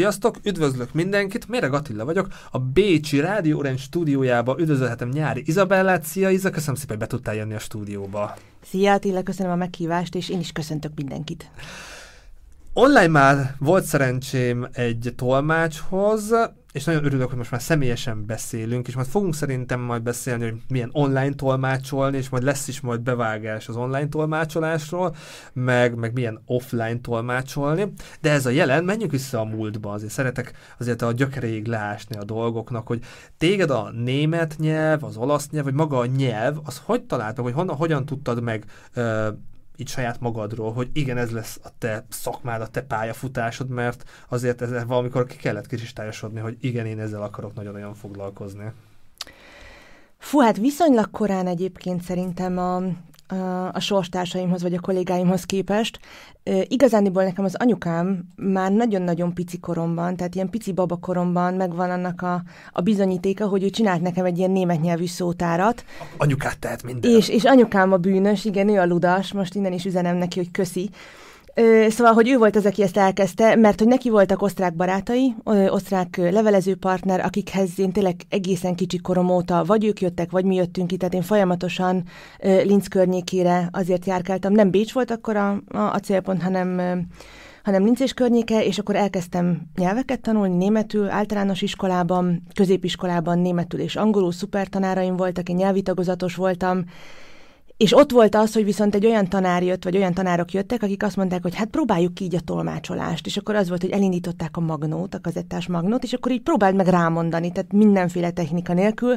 Sziasztok, üdvözlök mindenkit, Méreg Attila vagyok, a Bécsi Rádió Orange stúdiójába üdvözölhetem nyári Izabellát. Szia Iza, köszönöm szépen, hogy be tudtál jönni a stúdióba. Szia Attila, köszönöm a meghívást, és én is köszöntök mindenkit. Online már volt szerencsém egy tolmácshoz, és nagyon örülök, hogy most már személyesen beszélünk, és majd fogunk szerintem majd beszélni, hogy milyen online tolmácsolni, és majd lesz is majd bevágás az online tolmácsolásról, meg, meg milyen offline tolmácsolni. De ez a jelen, menjünk vissza a múltba, azért szeretek azért a gyökeréig leásni a dolgoknak, hogy téged a német nyelv, az olasz nyelv, vagy maga a nyelv, az hogy talált meg, hogy honnan, hogyan tudtad meg így saját magadról, hogy igen, ez lesz a te szakmád, a te pályafutásod, mert azért ezzel valamikor ki kellett kristályosodni, hogy igen, én ezzel akarok nagyon-nagyon foglalkozni. Fú, hát viszonylag korán egyébként szerintem a, a sorstársaimhoz vagy a kollégáimhoz képest. Igazániból nekem az anyukám már nagyon-nagyon pici koromban, tehát ilyen pici babakoromban megvan annak a, a bizonyítéka, hogy ő csinált nekem egy ilyen német nyelvű szótárat. Anyukát tehet minden. És, és anyukám a bűnös, igen, ő a ludas, most innen is üzenem neki, hogy köszi. Szóval, hogy ő volt az, aki ezt elkezdte, mert hogy neki voltak osztrák barátai, osztrák levelező partner, akikhez én tényleg egészen kicsi korom óta vagy ők jöttek, vagy mi jöttünk ki, tehát én folyamatosan Linz környékére azért járkáltam. Nem Bécs volt akkor a, a, a célpont, hanem hanem Linz és környéke, és akkor elkezdtem nyelveket tanulni, németül, általános iskolában, középiskolában németül és angolul szupertanáraim voltak, én nyelvi tagozatos voltam, és ott volt az, hogy viszont egy olyan tanár jött, vagy olyan tanárok jöttek, akik azt mondták, hogy hát próbáljuk ki így a tolmácsolást. És akkor az volt, hogy elindították a magnót, a kazettás magnót, és akkor így próbáld meg rámondani, tehát mindenféle technika nélkül.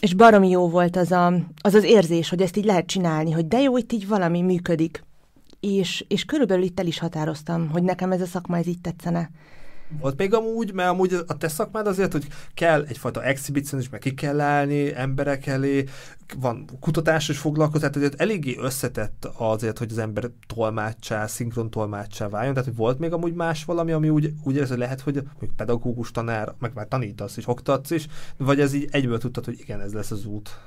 És baromi jó volt az, a, az az érzés, hogy ezt így lehet csinálni, hogy de jó, itt így valami működik. És, és körülbelül itt el is határoztam, hogy nekem ez a szakma ez így tetszene. Volt még amúgy, mert amúgy a te szakmád azért, hogy kell egyfajta exhibicionizmus, meg ki kell állni emberek elé, van kutatás is foglalkozás, tehát azért eléggé összetett azért, hogy az ember tolmácsá, szinkron tolmácsá váljon, tehát hogy volt még amúgy más valami, ami úgy, úgy hogy lehet, hogy mondjuk pedagógus tanár, meg már tanítasz is, oktatsz is, vagy ez így egyből tudtad, hogy igen, ez lesz az út?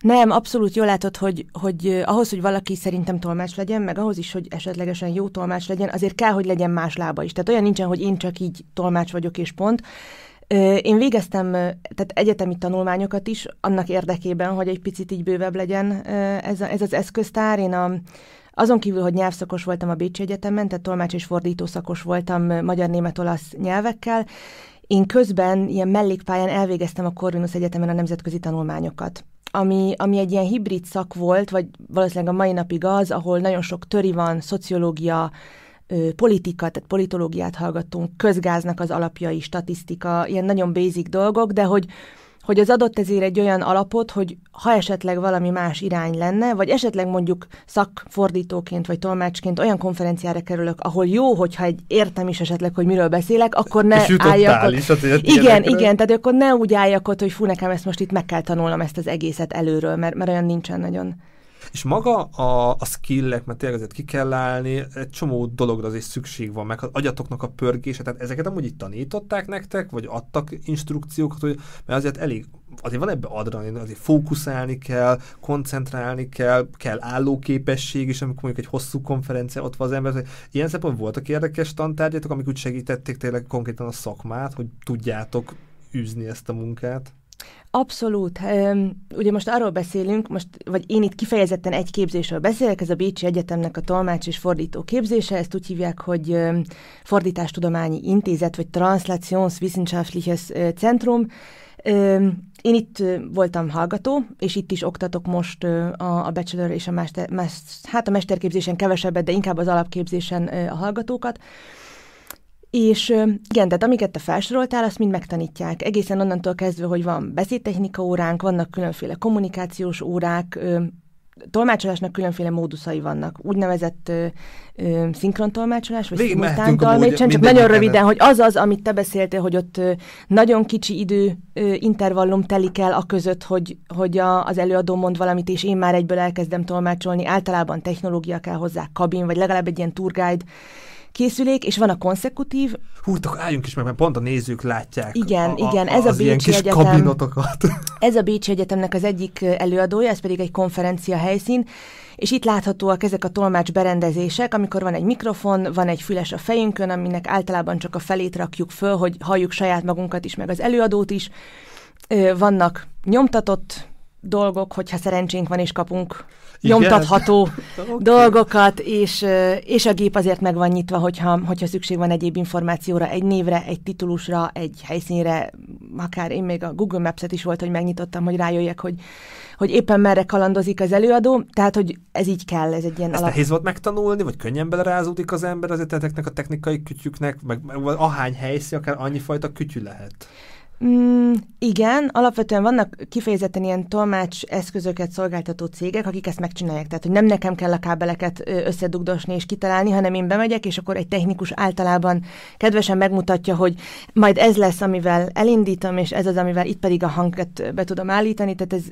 Nem, abszolút jól látod, hogy, hogy ahhoz, hogy valaki szerintem tolmács legyen, meg ahhoz is, hogy esetlegesen jó tolmács legyen, azért kell, hogy legyen más lába is. Tehát olyan nincsen, hogy én csak így tolmács vagyok és pont. Én végeztem tehát egyetemi tanulmányokat is annak érdekében, hogy egy picit így bővebb legyen ez, a, ez az eszköztár. Én a, azon kívül, hogy nyelvszakos voltam a Bécsi Egyetemen, tehát tolmács és fordító szakos voltam magyar-német-olasz nyelvekkel, én közben ilyen mellékpályán elvégeztem a Corvinus Egyetemen a nemzetközi tanulmányokat ami, ami egy ilyen hibrid szak volt, vagy valószínűleg a mai napig az, ahol nagyon sok töri van, szociológia, politika, tehát politológiát hallgattunk, közgáznak az alapjai, statisztika, ilyen nagyon basic dolgok, de hogy, hogy az adott ezért egy olyan alapot, hogy ha esetleg valami más irány lenne, vagy esetleg mondjuk szakfordítóként vagy tolmácsként olyan konferenciára kerülök, ahol jó, hogyha egy értem is esetleg, hogy miről beszélek, akkor ne álljak ott. Is igen, igen, tehát akkor ne úgy álljak ott, hogy fú, nekem ezt most itt meg kell tanulnom ezt az egészet előről, mert, mert olyan nincsen nagyon. És maga a, a skillek, mert tényleg azért ki kell állni, egy csomó dologra azért szükség van, meg az agyatoknak a pörgése, tehát ezeket amúgy itt tanították nektek, vagy adtak instrukciókat, hogy, mert azért elég, azért van ebbe adrenalin, azért fókuszálni kell, koncentrálni kell, kell állóképesség is, amikor mondjuk egy hosszú konferencia ott van az ember, ilyen szempontból voltak érdekes tantárgyatok, amik úgy segítették tényleg konkrétan a szakmát, hogy tudjátok űzni ezt a munkát? Abszolút. Ugye most arról beszélünk, most, vagy én itt kifejezetten egy képzésről beszélek, ez a Bécsi Egyetemnek a tolmács és fordító képzése, ezt úgy hívják, hogy Fordítástudományi Intézet, vagy Translationswissenschaftliches Centrum. Én itt voltam hallgató, és itt is oktatok most a, bachelor és a master, hát a mesterképzésen kevesebbet, de inkább az alapképzésen a hallgatókat. És igen, tehát amiket te felsoroltál, azt mind megtanítják. Egészen onnantól kezdve, hogy van beszédtechnika óránk, vannak különféle kommunikációs órák, tolmácsolásnak különféle móduszai vannak. Úgynevezett ö, ö, szinkrontolmácsolás, vagy szimultántolmácsolás, csak nagyon röviden, hogy az az, amit te beszéltél, hogy ott ö, nagyon kicsi idő ö, intervallum telik el a között, hogy, hogy a, az előadó mond valamit, és én már egyből elkezdem tolmácsolni. Általában technológia kell hozzá, kabin, vagy legalább egy ilyen tour guide készülék, és van a konszekutív. Hú, akkor álljunk is meg, mert pont a nézők látják Igen, a, igen, a, ez a ilyen Bécsi kis Egyetem. kabinotokat. Ez a Bécsi Egyetemnek az egyik előadója, ez pedig egy konferencia helyszín, és itt láthatóak ezek a tolmács berendezések, amikor van egy mikrofon, van egy füles a fejünkön, aminek általában csak a felét rakjuk föl, hogy halljuk saját magunkat is, meg az előadót is. Vannak nyomtatott dolgok, hogyha szerencsénk van és kapunk? Nyomtatható Oké. dolgokat, és, ö, és a gép azért meg van nyitva, hogyha, hogyha szükség van egyéb információra, egy névre, egy titulusra, egy helyszínre, akár én még a Google Maps-et is volt, hogy megnyitottam, hogy rájöjjek, hogy, hogy éppen merre kalandozik az előadó, tehát, hogy ez így kell, ez egy ilyen Ezt alap... nehéz volt megtanulni, vagy könnyen belerázódik az ember azért ezeknek a technikai kütyüknek, meg, meg ahány helyszín, akár annyi fajta kütyű lehet. Mm, igen, alapvetően vannak kifejezetten ilyen tolmács eszközöket szolgáltató cégek, akik ezt megcsinálják. Tehát, hogy nem nekem kell a kábeleket összedugdosni és kitalálni, hanem én bemegyek, és akkor egy technikus általában kedvesen megmutatja, hogy majd ez lesz, amivel elindítom, és ez az, amivel itt pedig a hangot be tudom állítani. Tehát ez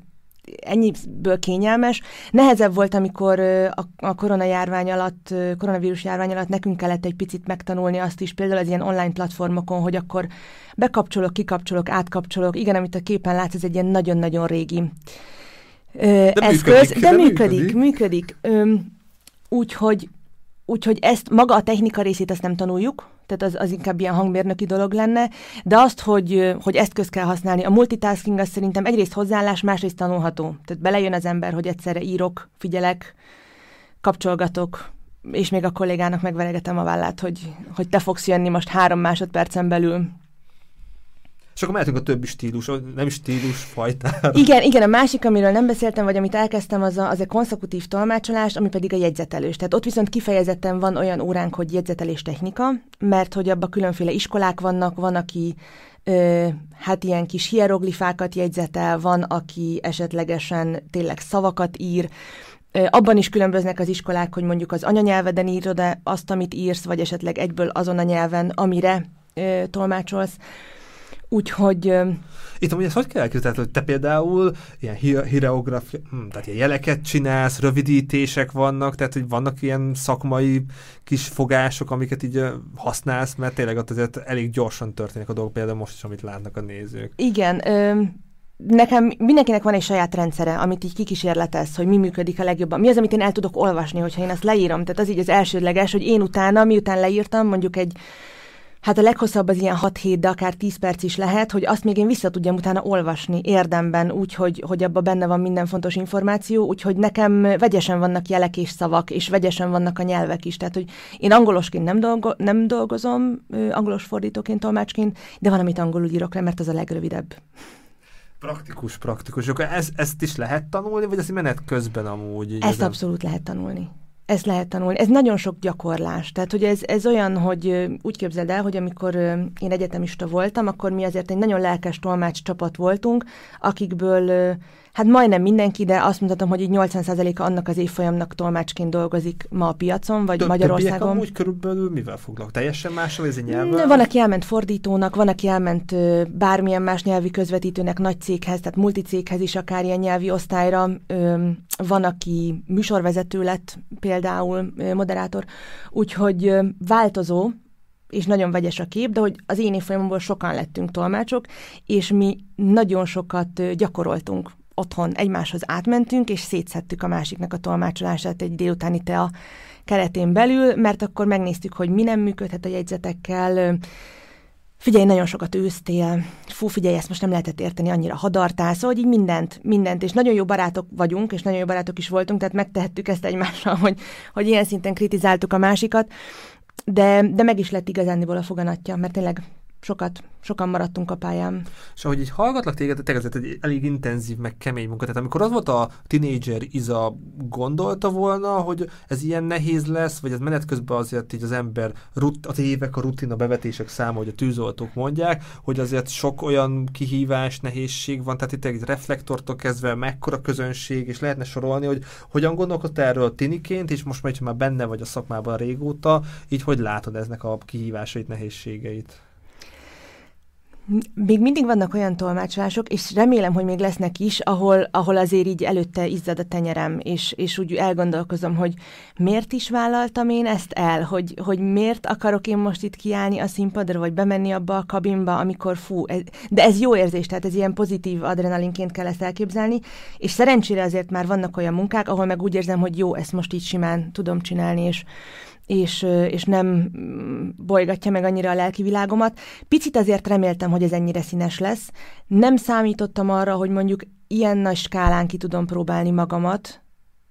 ennyiből kényelmes. Nehezebb volt, amikor a, a koronajárvány alatt, koronavírus járvány alatt nekünk kellett egy picit megtanulni azt is, például az ilyen online platformokon, hogy akkor bekapcsolok, kikapcsolok, átkapcsolok. Igen, amit a képen látsz, ez egy ilyen nagyon-nagyon régi De eszköz, működik, de de működik, működik. működik. Úgyhogy Úgyhogy ezt, maga a technika részét azt nem tanuljuk, tehát az, az inkább ilyen hangmérnöki dolog lenne, de azt, hogy, hogy eszköz kell használni, a multitasking az szerintem egyrészt hozzáállás, másrészt tanulható. Tehát belejön az ember, hogy egyszerre írok, figyelek, kapcsolgatok, és még a kollégának megveregetem a vállát, hogy, hogy te fogsz jönni most három másodpercen belül. És akkor mehetünk a többi stílus, nem is stílus fajtára. Igen, igen, a másik, amiről nem beszéltem, vagy amit elkezdtem, az a, az a konszekutív tolmácsolás, ami pedig a jegyzetelős. Tehát ott viszont kifejezetten van olyan óránk, hogy jegyzetelés technika, mert hogy abban különféle iskolák vannak, van, aki ö, hát ilyen kis hieroglifákat jegyzetel, van, aki esetlegesen tényleg szavakat ír, Abban is különböznek az iskolák, hogy mondjuk az anyanyelveden írod azt, amit írsz, vagy esetleg egyből azon a nyelven, amire ö, tolmácsolsz. Úgyhogy Itt amúgy ezt hogy kell elképzelni, hogy te például ilyen hi- hireografia, hm, tehát ilyen jeleket csinálsz, rövidítések vannak, tehát hogy vannak ilyen szakmai kis fogások, amiket így használsz, mert tényleg ott azért elég gyorsan történik a dolgok, például most is, amit látnak a nézők. Igen, ö, nekem mindenkinek van egy saját rendszere, amit így kikísérletez, hogy mi működik a legjobban. Mi az, amit én el tudok olvasni, hogyha én azt leírom. Tehát az így az elsődleges, hogy én utána, miután leírtam, mondjuk egy Hát a leghosszabb az ilyen 6-7, de akár 10 perc is lehet, hogy azt még én vissza tudjam utána olvasni érdemben, úgy, hogy, hogy abban benne van minden fontos információ, úgyhogy nekem vegyesen vannak jelek és szavak, és vegyesen vannak a nyelvek is. Tehát, hogy én angolosként nem, dolgo, nem dolgozom, angolos fordítóként, tolmácsként, de van, amit angolul írok le, mert az a legrövidebb. Praktikus, praktikus. Akkor ez, ezt is lehet tanulni, vagy ezt menet közben amúgy? Ezt ezen- abszolút lehet tanulni. Ezt lehet tanulni. Ez nagyon sok gyakorlás. Tehát, hogy ez, ez olyan, hogy úgy képzeld el, hogy amikor én egyetemista voltam, akkor mi azért egy nagyon lelkes tolmács csapat voltunk, akikből hát majdnem mindenki, de azt mondhatom, hogy így 80%-a annak az évfolyamnak tolmácsként dolgozik ma a piacon, vagy Több- Magyarországon. Amúgy körülbelül mivel foglalkoznak? Teljesen mással ez egy Mm? Van, aki elment fordítónak, van, aki elment ö, bármilyen más nyelvi közvetítőnek, nagy céghez, tehát multicéghez is, akár ilyen nyelvi osztályra. Ö, Van, aki műsorvezető lett, például ö, moderátor. Úgyhogy ö, változó, és nagyon vegyes a kép, de hogy az én évfolyamomból sokan lettünk tolmácsok, és mi nagyon sokat gyakoroltunk otthon, egymáshoz átmentünk, és szétszedtük a másiknak a tolmácsolását egy délutáni tea keretén belül, mert akkor megnéztük, hogy mi nem működhet a jegyzetekkel, Figyelj, nagyon sokat ősztél, fú, figyelj, ezt most nem lehetett érteni, annyira hadartál, szóval így mindent, mindent, és nagyon jó barátok vagyunk, és nagyon jó barátok is voltunk, tehát megtehettük ezt egymással, hogy, hogy ilyen szinten kritizáltuk a másikat, de, de meg is lett igazándiból a foganatja, mert tényleg sokat, sokan maradtunk a pályán. És ahogy így hallgatlak téged, tényleg ez egy elég intenzív, meg kemény munka. Tehát amikor az volt a tinédzser Iza, gondolta volna, hogy ez ilyen nehéz lesz, vagy ez menet közben azért így az ember, rut, az évek, a rutin, a bevetések száma, hogy a tűzoltók mondják, hogy azért sok olyan kihívás, nehézség van, tehát itt egy reflektortól kezdve mekkora közönség, és lehetne sorolni, hogy hogyan gondolkodtál erről tiniként, és most már, hogyha már benne vagy a szakmában régóta, így hogy látod eznek a kihívásait, nehézségeit? Még mindig vannak olyan tolmácsolások, és remélem, hogy még lesznek is, ahol, ahol azért így előtte izzad a tenyerem, és, és úgy elgondolkozom, hogy miért is vállaltam én ezt el, hogy, hogy miért akarok én most itt kiállni a színpadra, vagy bemenni abba a kabinba, amikor fú, ez, de ez jó érzés, tehát ez ilyen pozitív adrenalinként kell ezt elképzelni, és szerencsére azért már vannak olyan munkák, ahol meg úgy érzem, hogy jó, ezt most így simán tudom csinálni, és és, és nem bolygatja meg annyira a lelki világomat. Picit azért reméltem, hogy ez ennyire színes lesz. Nem számítottam arra, hogy mondjuk ilyen nagy skálán ki tudom próbálni magamat,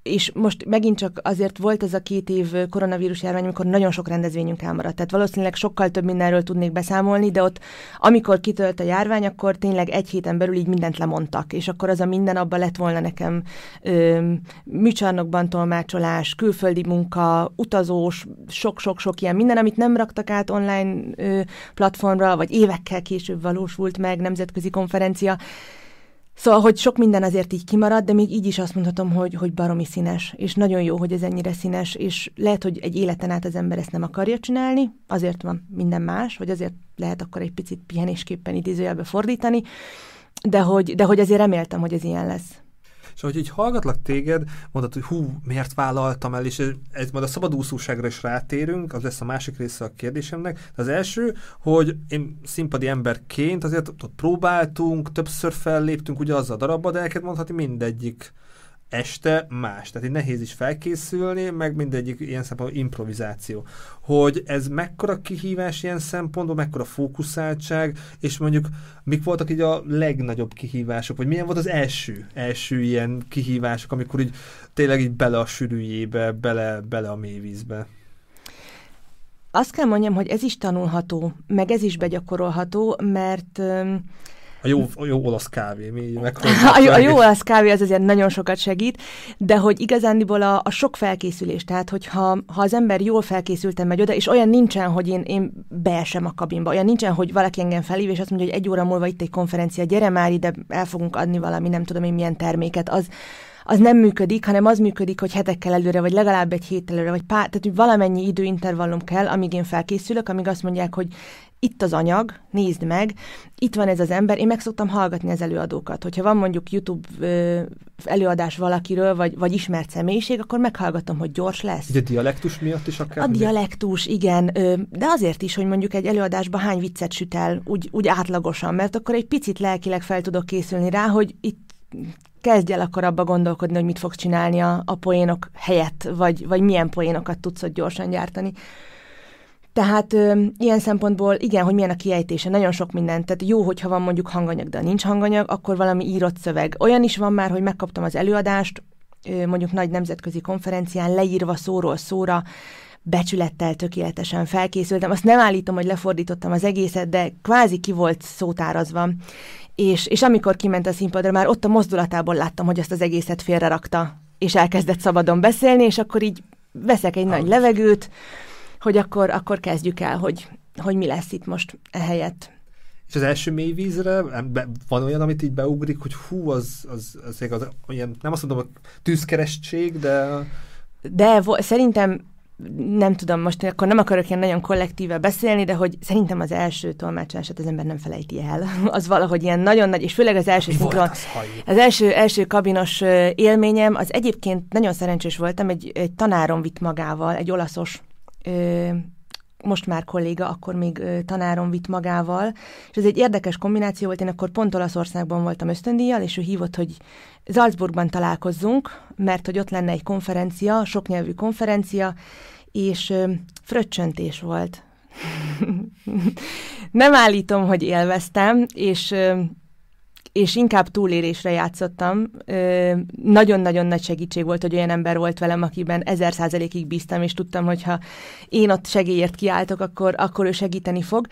és most megint csak azért volt ez a két év koronavírus járvány, amikor nagyon sok rendezvényünk elmaradt. Tehát valószínűleg sokkal több mindenről tudnék beszámolni, de ott, amikor kitölt a járvány, akkor tényleg egy héten belül így mindent lemondtak, és akkor az a minden abba lett volna nekem ö, műcsarnokban tolmácsolás, külföldi munka, utazós, sok-sok-sok ilyen minden, amit nem raktak át online ö, platformra, vagy évekkel később valósult meg, nemzetközi konferencia. Szóval, hogy sok minden azért így kimarad, de még így is azt mondhatom, hogy, hogy baromi színes, és nagyon jó, hogy ez ennyire színes, és lehet, hogy egy életen át az ember ezt nem akarja csinálni, azért van minden más, vagy azért lehet akkor egy picit pihenésképpen idézőjelbe fordítani, de hogy, de hogy azért reméltem, hogy ez ilyen lesz. És ahogy így hallgatlak téged, mondod, hogy hú, miért vállaltam el, és ez, majd a szabadúszóságra is rátérünk, az lesz a másik része a kérdésemnek. De az első, hogy én színpadi emberként azért ott próbáltunk, többször felléptünk ugye azzal a darabba, de elkezd mondhatni mindegyik este más. Tehát így nehéz is felkészülni, meg mindegyik ilyen szempontból improvizáció. Hogy ez mekkora kihívás ilyen szempontból, mekkora fókuszáltság, és mondjuk mik voltak így a legnagyobb kihívások, vagy milyen volt az első, első ilyen kihívások, amikor így tényleg így bele a sűrűjébe, bele, bele a mélyvízbe. Azt kell mondjam, hogy ez is tanulható, meg ez is begyakorolható, mert a jó, a jó olasz kávé, mi a, jó, a jó olasz kávé az azért nagyon sokat segít, de hogy igazándiból a, a sok felkészülés, tehát hogyha ha az ember jól felkészülten megy oda, és olyan nincsen, hogy én, én beesem a kabinba, olyan nincsen, hogy valaki engem felhív, és azt mondja, hogy egy óra múlva itt egy konferencia, gyere már ide, el fogunk adni valami, nem tudom én milyen terméket, az, az nem működik, hanem az működik, hogy hetekkel előre, vagy legalább egy hét előre, vagy pár, tehát hogy valamennyi időintervallum kell, amíg én felkészülök, amíg azt mondják, hogy itt az anyag, nézd meg, itt van ez az ember, én meg szoktam hallgatni az előadókat. Hogyha van mondjuk YouTube ö, előadás valakiről, vagy, vagy ismert személyiség, akkor meghallgatom, hogy gyors lesz. Ugye dialektus miatt is akár? A dialektus, igen, ö, de azért is, hogy mondjuk egy előadásban hány viccet süt el, úgy, úgy átlagosan, mert akkor egy picit lelkileg fel tudok készülni rá, hogy itt kezdj el akkor abba gondolkodni, hogy mit fogsz csinálni a, a poénok helyett, vagy, vagy milyen poénokat tudsz ott gyorsan gyártani. Tehát ö, ilyen szempontból igen, hogy milyen a kiejtése, nagyon sok mindent. Tehát jó, hogyha van mondjuk hanganyag, de nincs hanganyag, akkor valami írott szöveg. Olyan is van már, hogy megkaptam az előadást, ö, mondjuk nagy nemzetközi konferencián, leírva szóról szóra, becsülettel tökéletesen felkészültem. Azt nem állítom, hogy lefordítottam az egészet, de kvázi ki volt szótárazva. És, és amikor kiment a színpadra, már ott a mozdulatából láttam, hogy azt az egészet félrerakta, és elkezdett szabadon beszélni, és akkor így veszek egy nagy levegőt, hogy akkor, akkor kezdjük el, hogy, hogy mi lesz itt most ehelyett. És az első mély vízre van olyan, amit így beugrik, hogy hú, az, az, az, az, az olyan, nem azt mondom, a tűzkerestség, de... De vo- szerintem nem tudom, most akkor nem akarok ilyen nagyon kollektíve beszélni, de hogy szerintem az első tolmácsását az ember nem felejti el. Az valahogy ilyen nagyon nagy, és főleg az első szinkron, az, az első, első kabinos élményem, az egyébként nagyon szerencsés voltam, egy, egy tanárom vitt magával, egy olaszos ö, most már kolléga, akkor még tanárom vitt magával, és ez egy érdekes kombináció volt, én akkor pont Olaszországban voltam ösztöndíjjal, és ő hívott, hogy Salzburgban találkozzunk, mert hogy ott lenne egy konferencia, soknyelvű konferencia, és ö, fröccsöntés volt. Nem állítom, hogy élveztem, és és inkább túlélésre játszottam. Nagyon-nagyon nagy segítség volt, hogy olyan ember volt velem, akiben ezer százalékig bíztam, és tudtam, hogy ha én ott segélyért kiáltok, akkor, akkor ő segíteni fog.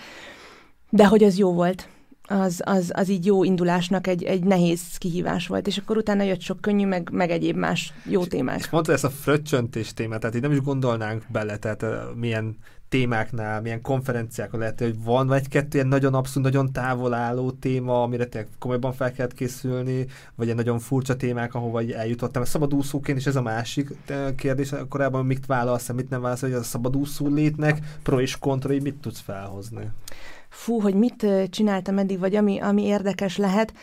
De hogy az jó volt. Az, az, az így jó indulásnak egy, egy nehéz kihívás volt, és akkor utána jött sok könnyű, meg, meg egyéb más jó témák. És mondta ezt a fröccsöntés témát, tehát így nem is gondolnánk bele, tehát milyen témáknál, milyen konferenciákon lehet, hogy van egy-kettő ilyen nagyon abszolút, nagyon távol álló téma, amire te komolyban fel kellett készülni, vagy egy nagyon furcsa témák, ahova eljutottam. A szabadúszóként is ez a másik kérdés, korábban mit válasz, mit nem válasz, hogy a szabadúszó létnek pro és kontra, hogy mit tudsz felhozni? fú, hogy mit csináltam eddig, vagy ami, ami érdekes lehet,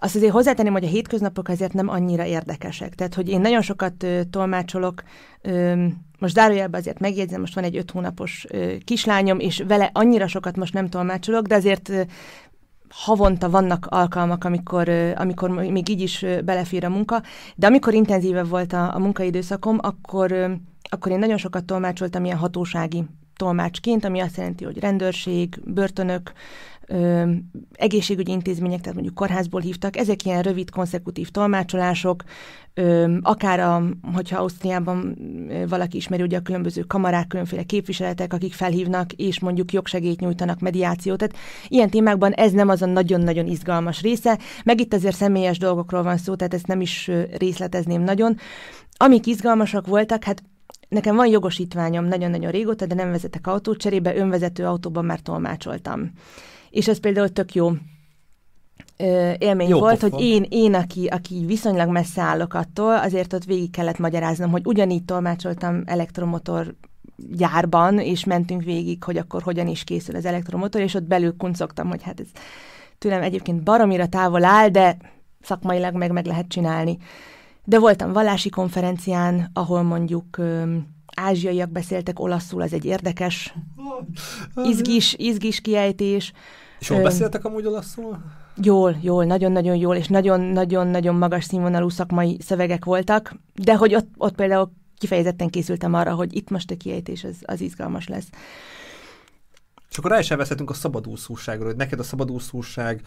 azt azért hozzátenném, hogy a hétköznapok azért nem annyira érdekesek. Tehát, hogy én nagyon sokat ö, tolmácsolok, ö, most zárójelben azért megjegyzem, most van egy öt hónapos ö, kislányom, és vele annyira sokat most nem tolmácsolok, de azért ö, havonta vannak alkalmak, amikor, amikor még így is belefér a munka, de amikor intenzívebb volt a, a munkaidőszakom, akkor, akkor én nagyon sokat tolmácsoltam ilyen hatósági tolmácsként, ami azt jelenti, hogy rendőrség, börtönök, ö, egészségügyi intézmények, tehát mondjuk kórházból hívtak, ezek ilyen rövid, konszekutív tolmácsolások, ö, akár a, hogyha Ausztriában valaki ismeri ugye a különböző kamarák, különféle képviseletek, akik felhívnak, és mondjuk jogsegélyt nyújtanak, mediációt. Tehát ilyen témákban ez nem az a nagyon-nagyon izgalmas része, meg itt azért személyes dolgokról van szó, tehát ezt nem is részletezném nagyon. Amik izgalmasak voltak, hát Nekem van jogosítványom nagyon-nagyon régóta, de nem vezetek autót, cserébe önvezető autóban már tolmácsoltam. És ez például tök jó ö, élmény jó volt, pofa. hogy én, én aki, aki viszonylag messze állok attól, azért ott végig kellett magyaráznom, hogy ugyanígy tolmácsoltam elektromotor gyárban, és mentünk végig, hogy akkor hogyan is készül az elektromotor, és ott belül kuncogtam, hogy hát ez tőlem egyébként baromira távol áll, de szakmailag meg meg lehet csinálni. De voltam vallási konferencián, ahol mondjuk ö, ázsiaiak beszéltek olaszul, ez egy érdekes, izgis, izgis kiejtés. És jól beszéltek amúgy olaszul? Jól, jól, nagyon-nagyon jól, és nagyon-nagyon-nagyon magas színvonalú szakmai szövegek voltak, de hogy ott, ott például kifejezetten készültem arra, hogy itt most a kiejtés az, az izgalmas lesz. És akkor rá is elveszhetünk a szabadúszóságról, hogy neked a szabadúszóság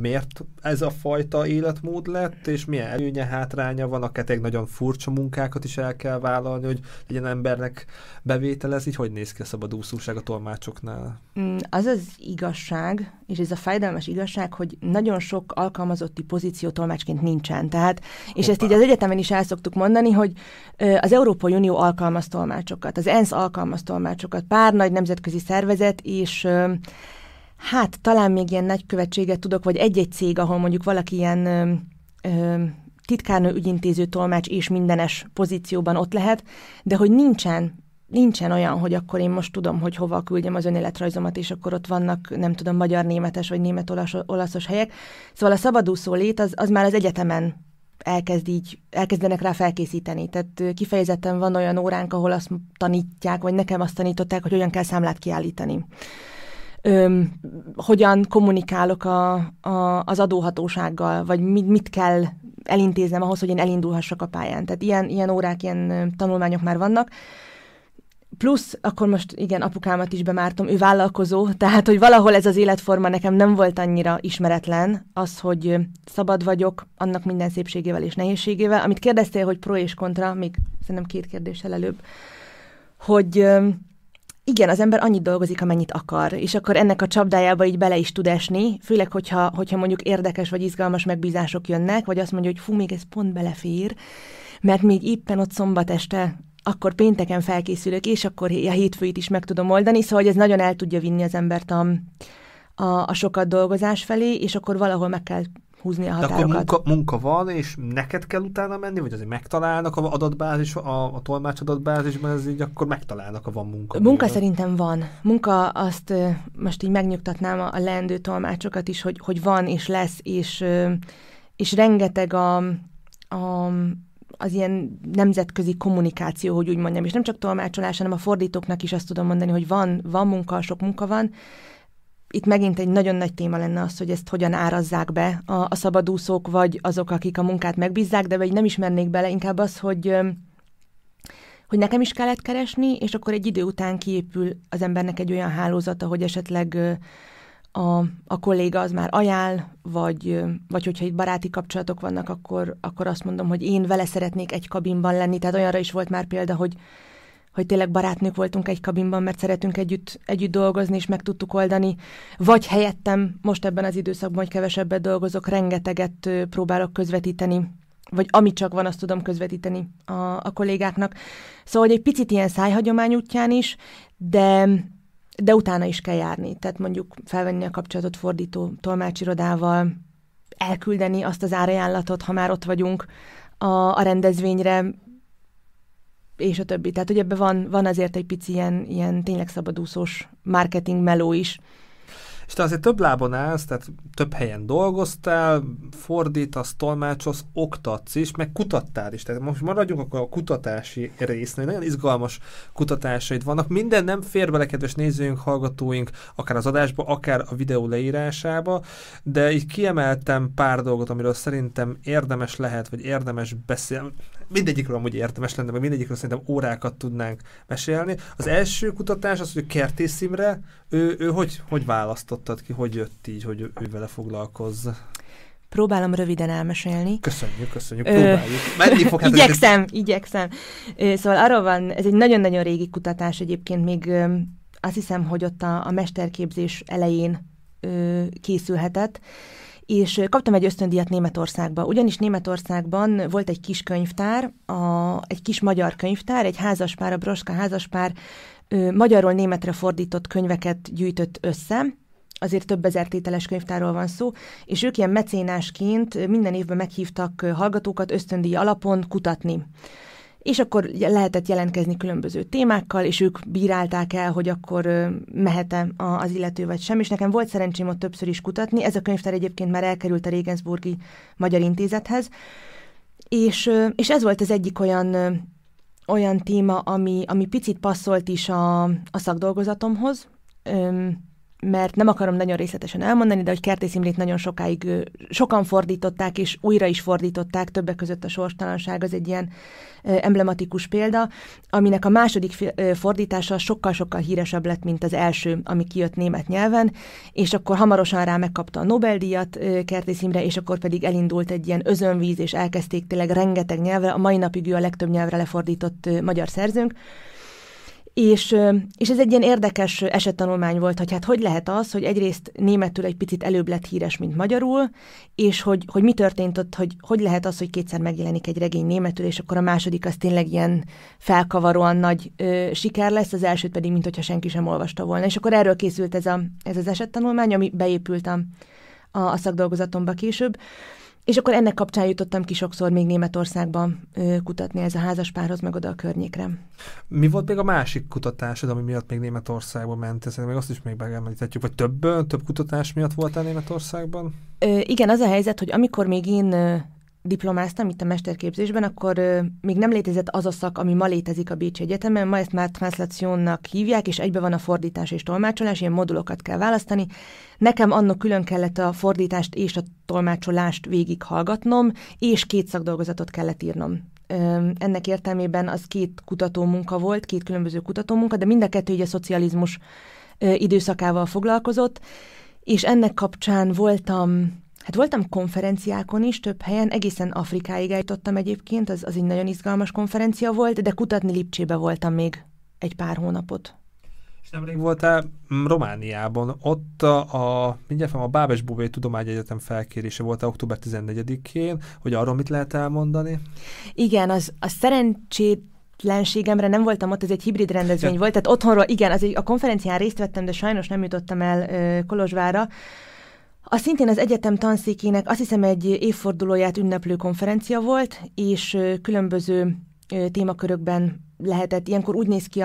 miért ez a fajta életmód lett, és milyen előnye, hátránya van, akár egy nagyon furcsa munkákat is el kell vállalni, hogy legyen embernek bevételez, így hogy néz ki a szabadúszóság a tolmácsoknál? Mm, az az igazság, és ez a fájdalmas igazság, hogy nagyon sok alkalmazotti pozíció tolmácsként nincsen. Tehát, és Hoppá. ezt így az egyetemen is el szoktuk mondani, hogy az Európai Unió alkalmaz tolmácsokat, az ENSZ alkalmaz tolmácsokat, pár nagy nemzetközi szervezet, és hát talán még ilyen nagykövetséget tudok, vagy egy-egy cég, ahol mondjuk valaki ilyen titkárnő ügyintéző tolmács és mindenes pozícióban ott lehet, de hogy nincsen nincsen olyan, hogy akkor én most tudom, hogy hova küldjem az önéletrajzomat, és akkor ott vannak, nem tudom, magyar-németes vagy német-olaszos helyek. Szóval a szabadúszó lét az, az már az egyetemen elkezd így, elkezdenek rá felkészíteni. Tehát kifejezetten van olyan óránk, ahol azt tanítják, vagy nekem azt tanították, hogy hogyan kell számlát kiállítani. Öm, hogyan kommunikálok a, a, az adóhatósággal, vagy mit, mit kell elintéznem ahhoz, hogy én elindulhassak a pályán. Tehát ilyen, ilyen órák, ilyen tanulmányok már vannak. Plusz, akkor most igen, apukámat is bemártom, ő vállalkozó, tehát, hogy valahol ez az életforma nekem nem volt annyira ismeretlen, az, hogy szabad vagyok, annak minden szépségével és nehézségével. Amit kérdeztél, hogy pro és kontra, még szerintem két kérdéssel előbb, hogy igen, az ember annyit dolgozik, amennyit akar, és akkor ennek a csapdájába így bele is tud esni, főleg, hogyha, hogyha mondjuk érdekes vagy izgalmas megbízások jönnek, vagy azt mondja, hogy fú, még ez pont belefér, mert még éppen ott szombat este akkor pénteken felkészülök, és akkor a hétfőit is meg tudom oldani, szóval hogy ez nagyon el tudja vinni az embert a, a, a sokat dolgozás felé, és akkor valahol meg kell húzni a határokat. De akkor munka, munka van, és neked kell utána menni, vagy azért megtalálnak a adatbázis, a, a tolmács adatbázisban, ez így akkor megtalálnak, ha van munka. Munka bőle. szerintem van. Munka, azt most így megnyugtatnám a, a leendő tolmácsokat is, hogy, hogy van, és lesz, és, és rengeteg a, a az ilyen nemzetközi kommunikáció, hogy úgy mondjam, és nem csak tolmácsolás, hanem a fordítóknak is azt tudom mondani, hogy van, van munka, sok munka van. Itt megint egy nagyon nagy téma lenne az, hogy ezt hogyan árazzák be a, a szabadúszók, vagy azok, akik a munkát megbízzák, de vagy nem ismernék bele, inkább az, hogy hogy nekem is kellett keresni, és akkor egy idő után kiépül az embernek egy olyan hálózata, hogy esetleg a, a kolléga az már ajánl, vagy, vagy hogyha itt baráti kapcsolatok vannak, akkor, akkor azt mondom, hogy én vele szeretnék egy kabinban lenni. Tehát olyanra is volt már példa, hogy, hogy tényleg barátnők voltunk egy kabinban, mert szeretünk együtt, együtt dolgozni, és meg tudtuk oldani. Vagy helyettem most ebben az időszakban, hogy kevesebbet dolgozok, rengeteget próbálok közvetíteni, vagy amit csak van, azt tudom közvetíteni a, a kollégáknak. Szóval, hogy egy picit ilyen szájhagyomány útján is, de de utána is kell járni. Tehát mondjuk felvenni a kapcsolatot fordító tolmácsirodával, elküldeni azt az árajánlatot, ha már ott vagyunk a, a rendezvényre, és a többi. Tehát, hogy ebben van, van azért egy pici ilyen, ilyen tényleg szabadúszós marketing meló is. És te azért több lábon állsz, tehát több helyen dolgoztál, fordítasz, tolmácsolsz, oktatsz is, meg kutattál is. Tehát most maradjunk akkor a kutatási résznél. Nagyon izgalmas kutatásaid vannak. Minden nem fér bele, kedves nézőink, hallgatóink, akár az adásba, akár a videó leírásába, de így kiemeltem pár dolgot, amiről szerintem érdemes lehet, vagy érdemes beszélni mindegyikről amúgy értemes lenne, mert mindegyikről szerintem órákat tudnánk mesélni. Az első kutatás az, hogy Kertész Imre, ő, ő hogy, hogy választottad ki, hogy jött így, hogy ő, ő vele foglalkozz? Próbálom röviden elmesélni. Köszönjük, köszönjük, próbáljuk. Menni fog, hát igyekszem, ez... igyekszem. Szóval arról van, ez egy nagyon-nagyon régi kutatás egyébként, még azt hiszem, hogy ott a, a mesterképzés elején készülhetett, és kaptam egy ösztöndíjat Németországba. Ugyanis Németországban volt egy kis könyvtár, a, egy kis magyar könyvtár, egy házaspár, a Broska házaspár ö, magyarról németre fordított könyveket gyűjtött össze, azért több ezer tételes könyvtárról van szó, és ők ilyen mecénásként minden évben meghívtak hallgatókat ösztöndíj alapon kutatni és akkor lehetett jelentkezni különböző témákkal, és ők bírálták el, hogy akkor mehet-e az illető vagy sem, és nekem volt szerencsém ott többször is kutatni. Ez a könyvtár egyébként már elkerült a Regensburgi Magyar Intézethez, és, és ez volt az egyik olyan olyan téma, ami, ami picit passzolt is a, a szakdolgozatomhoz, mert nem akarom nagyon részletesen elmondani, de hogy Kertész Imrét nagyon sokáig sokan fordították, és újra is fordították, többek között a sorstalanság az egy ilyen emblematikus példa, aminek a második fordítása sokkal-sokkal híresebb lett, mint az első, ami kijött német nyelven, és akkor hamarosan rá megkapta a Nobel-díjat Kertész Imre, és akkor pedig elindult egy ilyen özönvíz, és elkezdték tényleg rengeteg nyelvre, a mai napig ő a legtöbb nyelvre lefordított magyar szerzőnk, és, és ez egy ilyen érdekes esettanulmány volt, hogy hát hogy lehet az, hogy egyrészt németül egy picit előbb lett híres, mint magyarul, és hogy, hogy mi történt ott, hogy hogy lehet az, hogy kétszer megjelenik egy regény németül, és akkor a második az tényleg ilyen felkavaróan nagy ö, siker lesz, az elsőt pedig, mint hogyha senki sem olvasta volna. És akkor erről készült ez, a, ez az esettanulmány, ami beépült a, a, a szakdolgozatomba később. És akkor ennek kapcsán jutottam ki sokszor még Németországban ö, kutatni ez a házaspárhoz, meg oda a környékre. Mi volt még a másik kutatásod, ami miatt még Németországba ment? Szerintem még azt is még megemlíthetjük, vagy több, több kutatás miatt voltál Németországban? Ö, igen, az a helyzet, hogy amikor még én diplomáztam itt a mesterképzésben, akkor még nem létezett az a szak, ami ma létezik a Bécsi Egyetemen, ma ezt már translaciónak hívják, és egybe van a fordítás és tolmácsolás, ilyen modulokat kell választani. Nekem annak külön kellett a fordítást és a tolmácsolást végighallgatnom, és két szakdolgozatot kellett írnom. Ennek értelmében az két kutatómunka volt, két különböző kutatómunka, de mind a kettő ugye a szocializmus időszakával foglalkozott, és ennek kapcsán voltam Hát voltam konferenciákon is, több helyen, egészen Afrikáig eljutottam egyébként, az, az egy nagyon izgalmas konferencia volt, de kutatni Lipcsébe voltam még egy pár hónapot. És nemrég voltál Romániában, ott a, a mindjárt a Bábes Bóvé Tudományegyetem felkérése volt október 14-én, hogy arról mit lehet elmondani? Igen, az, a szerencsét lenségemre nem voltam ott, ez egy hibrid rendezvény ja. volt, tehát otthonról, igen, az egy, a konferencián részt vettem, de sajnos nem jutottam el ö, Kolozsvára, a szintén az egyetem tanszékének azt hiszem egy évfordulóját ünneplő konferencia volt, és különböző témakörökben lehetett. Ilyenkor úgy néz ki,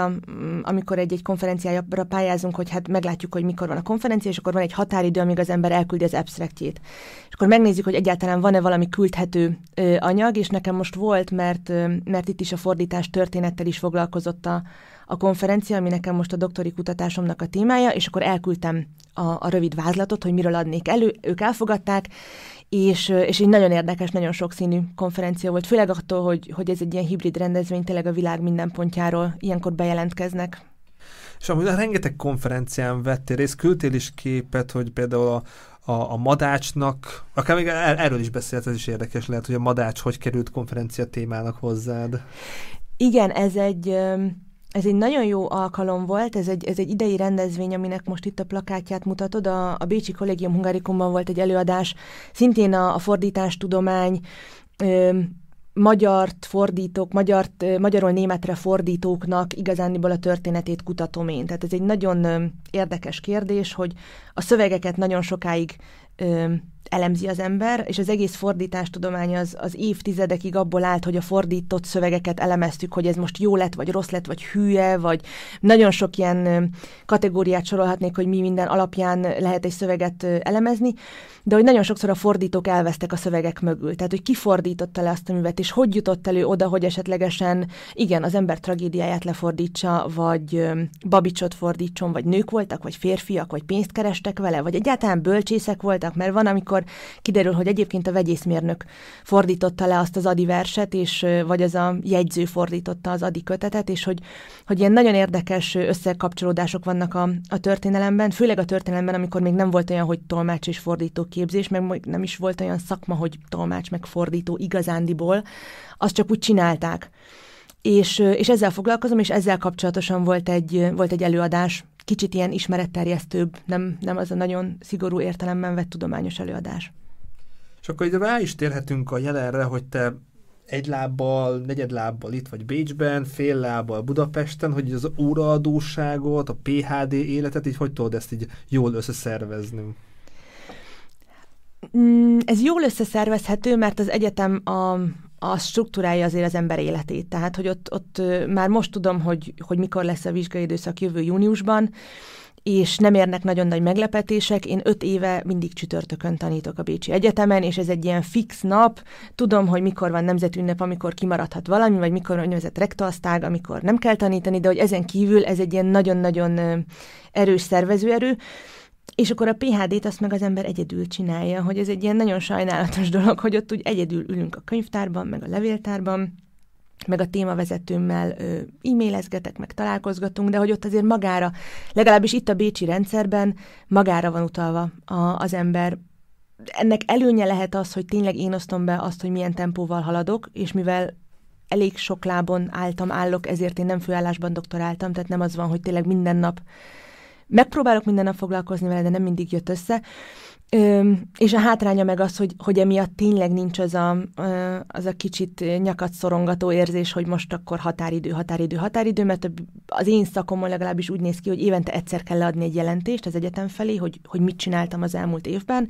amikor egy-egy konferenciára pályázunk, hogy hát meglátjuk, hogy mikor van a konferencia, és akkor van egy határidő, amíg az ember elküldi az abstractjét. És akkor megnézzük, hogy egyáltalán van-e valami küldhető anyag, és nekem most volt, mert, mert itt is a fordítás történettel is foglalkozott a, a konferencia, ami nekem most a doktori kutatásomnak a témája, és akkor elküldtem a, a rövid vázlatot, hogy miről adnék elő, ők elfogadták, és, és egy nagyon érdekes, nagyon sokszínű konferencia volt, főleg attól, hogy, hogy ez egy ilyen hibrid rendezvény, tényleg a világ minden pontjáról ilyenkor bejelentkeznek. És amúgy rengeteg konferencián vettél részt, küldtél is képet, hogy például a, a, a madácsnak, akár még er, erről is beszélt, ez is érdekes lehet, hogy a madács hogy került konferencia témának hozzád. Igen, ez egy ez egy nagyon jó alkalom volt, ez egy, ez egy idei rendezvény, aminek most itt a plakátját mutatod. A, a Bécsi Kollégium Hungarikumban volt egy előadás, szintén a, a fordítástudomány, ö, magyart fordítók, magyart, magyarul németre fordítóknak igazániból a történetét kutatom én. Tehát ez egy nagyon érdekes kérdés, hogy a szövegeket nagyon sokáig elemzi az ember, és az egész fordítástudomány az, az évtizedekig abból állt, hogy a fordított szövegeket elemeztük, hogy ez most jó lett, vagy rossz lett, vagy hülye, vagy nagyon sok ilyen kategóriát sorolhatnék, hogy mi minden alapján lehet egy szöveget elemezni, de hogy nagyon sokszor a fordítók elvesztek a szövegek mögül. Tehát, hogy ki fordította le azt a művet, és hogy jutott elő oda, hogy esetlegesen, igen, az ember tragédiáját lefordítsa, vagy babicsot fordítson, vagy nők voltak, vagy férfiak, vagy pénzt kerestek vele, vagy egyáltalán bölcsészek voltak, mert van, amikor kiderül, hogy egyébként a vegyészmérnök fordította le azt az adi verset, és vagy az a jegyző fordította az adi kötetet, és hogy, hogy ilyen nagyon érdekes összekapcsolódások vannak a, a történelemben, főleg a történelemben, amikor még nem volt olyan, hogy tolmács és fordító képzés, meg nem is volt olyan szakma, hogy tolmács meg fordító igazándiból, azt csak úgy csinálták. És, és ezzel foglalkozom, és ezzel kapcsolatosan volt egy, volt egy előadás, kicsit ilyen ismeretterjesztőbb, nem, nem az a nagyon szigorú értelemben vett tudományos előadás. És akkor ide rá is térhetünk a jelenre, hogy te egy lábbal, negyed lábbal itt vagy Bécsben, fél lábbal Budapesten, hogy az óraadóságot, a PHD életet, így hogy tudod ezt így jól összeszervezni? Mm, ez jól összeszervezhető, mert az egyetem a, a struktúrája azért az ember életét. Tehát, hogy ott, ott már most tudom, hogy, hogy mikor lesz a vizsgai időszak jövő júniusban, és nem érnek nagyon nagy meglepetések. Én öt éve mindig csütörtökön tanítok a Bécsi Egyetemen, és ez egy ilyen fix nap. Tudom, hogy mikor van nemzetünnep, amikor kimaradhat valami, vagy mikor úgynevezett rektoasztág, amikor nem kell tanítani, de hogy ezen kívül ez egy ilyen nagyon-nagyon erős szervezőerő. És akkor a PHD-t azt meg az ember egyedül csinálja, hogy ez egy ilyen nagyon sajnálatos dolog, hogy ott úgy egyedül ülünk a könyvtárban, meg a levéltárban, meg a témavezetőmmel e-mailezgetek, meg találkozgatunk, de hogy ott azért magára, legalábbis itt a Bécsi rendszerben magára van utalva a, az ember. Ennek előnye lehet az, hogy tényleg én osztom be azt, hogy milyen tempóval haladok, és mivel elég sok lábon álltam, állok, ezért én nem főállásban doktoráltam, tehát nem az van, hogy tényleg minden nap megpróbálok minden nap foglalkozni vele, de nem mindig jött össze. Ö, és a hátránya meg az, hogy, hogy emiatt tényleg nincs az a, az a kicsit nyakat szorongató érzés, hogy most akkor határidő, határidő, határidő, mert az én szakomon legalábbis úgy néz ki, hogy évente egyszer kell leadni egy jelentést az egyetem felé, hogy, hogy mit csináltam az elmúlt évben,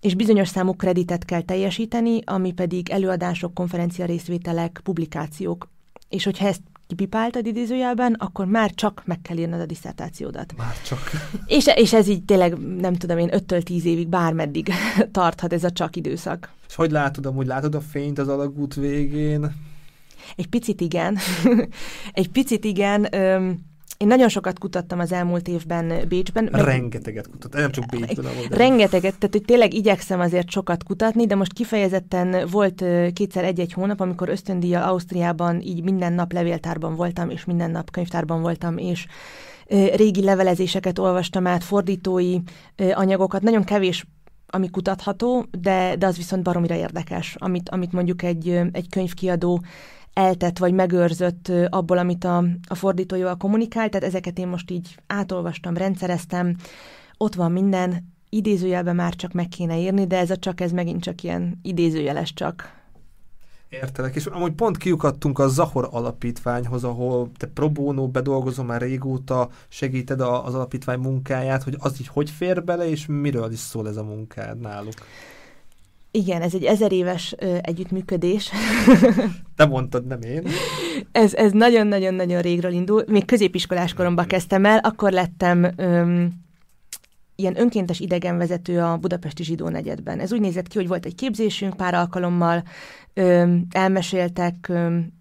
és bizonyos számú kreditet kell teljesíteni, ami pedig előadások, konferencia részvételek, publikációk. És hogyha ezt kipipáltad idézőjelben, akkor már csak meg kell írnod a diszertációdat. Már csak. És, és ez így tényleg, nem tudom én, 5-től 10 évig bármeddig tarthat ez a csak időszak. És hogy látod, amúgy látod a fényt az alagút végén? Egy picit igen. Egy picit igen. Öm, én nagyon sokat kutattam az elmúlt évben Bécsben. Meg... Rengeteget kutattam, nem csak Bécsben. Ahol Rengeteget, tehát hogy tényleg igyekszem azért sokat kutatni, de most kifejezetten volt kétszer egy-egy hónap, amikor ösztöndíjjal Ausztriában így minden nap levéltárban voltam, és minden nap könyvtárban voltam, és régi levelezéseket olvastam át, fordítói anyagokat, nagyon kevés ami kutatható, de, de az viszont baromira érdekes, amit, amit mondjuk egy, egy könyvkiadó eltett vagy megőrzött abból, amit a, a fordítójóval kommunikál, tehát ezeket én most így átolvastam, rendszereztem, ott van minden, idézőjelben már csak meg kéne írni, de ez a csak, ez megint csak ilyen idézőjeles csak. Értelek, és amúgy pont kiukadtunk a Zahor alapítványhoz, ahol te pro bono bedolgozom már régóta, segíted a, az alapítvány munkáját, hogy az így hogy fér bele, és miről is szól ez a munkád náluk? Igen, ez egy ezer éves ö, együttműködés. Te mondtad, nem én. ez, ez nagyon-nagyon-nagyon régről indul. Még középiskolás koromban kezdtem el, akkor lettem öm, ilyen önkéntes idegenvezető a Budapesti Zsidó negyedben. Ez úgy nézett ki, hogy volt egy képzésünk pár alkalommal, öm, elmeséltek öm,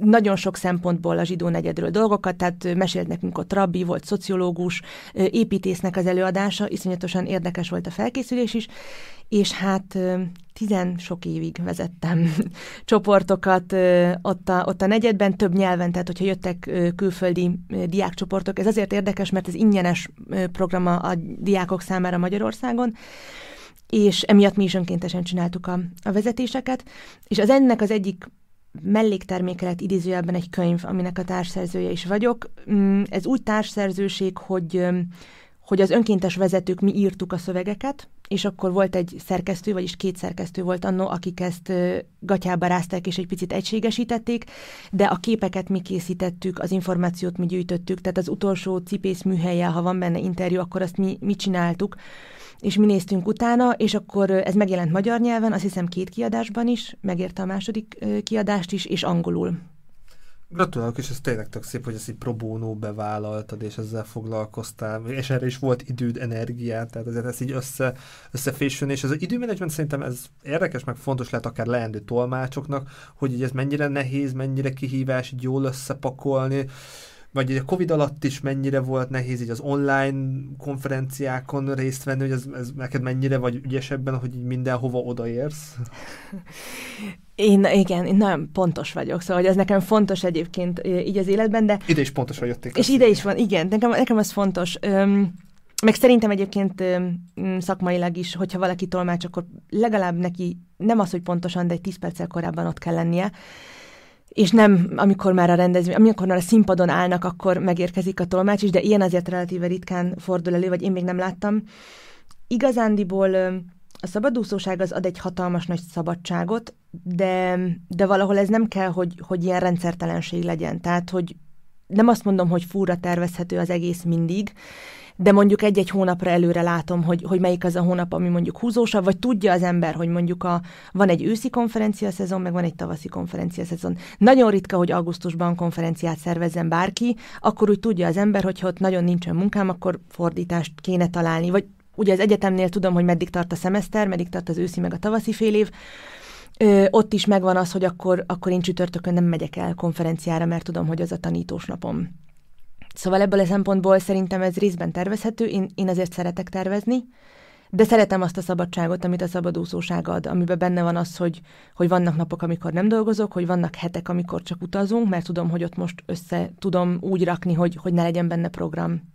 nagyon sok szempontból a zsidó negyedről dolgokat, tehát mesélt nekünk ott rabbi, volt szociológus, építésznek az előadása, iszonyatosan érdekes volt a felkészülés is, és hát tizen sok évig vezettem csoportokat ott a, ott a negyedben, több nyelven, tehát hogyha jöttek külföldi diákcsoportok, ez azért érdekes, mert ez ingyenes program a diákok számára Magyarországon, és emiatt mi is önkéntesen csináltuk a, a vezetéseket, és az ennek az egyik mellékterméke lett idézőjelben egy könyv, aminek a társszerzője is vagyok. Mm, ez úgy társszerzőség, hogy hogy az önkéntes vezetők mi írtuk a szövegeket, és akkor volt egy szerkesztő, vagyis két szerkesztő volt annó, akik ezt gatyába rázták és egy picit egységesítették, de a képeket mi készítettük, az információt mi gyűjtöttük, tehát az utolsó cipész műhelye, ha van benne interjú, akkor azt mi, mi csináltuk, és mi néztünk utána, és akkor ez megjelent magyar nyelven, azt hiszem két kiadásban is, megérte a második kiadást is, és angolul. Gratulálok, és ez tényleg tök szép, hogy ezt így pro bono bevállaltad, és ezzel foglalkoztál, és erre is volt időd, energiát, tehát azért ez így össze, összefésülni, és az időmenedzsment szerintem ez érdekes, meg fontos lehet akár leendő tolmácsoknak, hogy ez mennyire nehéz, mennyire kihívás így jól összepakolni, vagy a Covid alatt is mennyire volt nehéz így az online konferenciákon részt venni, hogy ez, ez neked mennyire vagy ügyesebben, hogy így mindenhova odaérsz? Én igen, én nagyon pontos vagyok, szóval hogy ez nekem fontos egyébként így az életben, de... Ide is pontos vagy jötték. És ide is van, igen, nekem, nekem ez fontos. Öm, meg szerintem egyébként szakmailag is, hogyha valaki tolmács, akkor legalább neki nem az, hogy pontosan, de egy 10 perccel korábban ott kell lennie és nem amikor már a rendezvény, amikor már a színpadon állnak, akkor megérkezik a tolmács is, de ilyen azért relatíve ritkán fordul elő, vagy én még nem láttam. Igazándiból a szabadúszóság az ad egy hatalmas nagy szabadságot, de, de valahol ez nem kell, hogy, hogy ilyen rendszertelenség legyen. Tehát, hogy nem azt mondom, hogy fúra tervezhető az egész mindig, de mondjuk egy-egy hónapra előre látom, hogy, hogy melyik az a hónap, ami mondjuk húzósabb, vagy tudja az ember, hogy mondjuk a, van egy őszi konferencia szezon, meg van egy tavaszi konferencia szezon. Nagyon ritka, hogy augusztusban konferenciát szervezzen bárki, akkor úgy tudja az ember, hogy ott nagyon nincsen munkám, akkor fordítást kéne találni, vagy ugye az egyetemnél tudom, hogy meddig tart a szemeszter, meddig tart az őszi meg a tavaszi fél év, Ö, ott is megvan az, hogy akkor, akkor én csütörtökön nem megyek el konferenciára, mert tudom, hogy az a tanítós napom. Szóval ebből a szempontból szerintem ez részben tervezhető, én, én azért szeretek tervezni, de szeretem azt a szabadságot, amit a szabadúszóság ad, amiben benne van az, hogy, hogy vannak napok, amikor nem dolgozok, hogy vannak hetek, amikor csak utazunk, mert tudom, hogy ott most össze tudom úgy rakni, hogy, hogy ne legyen benne program.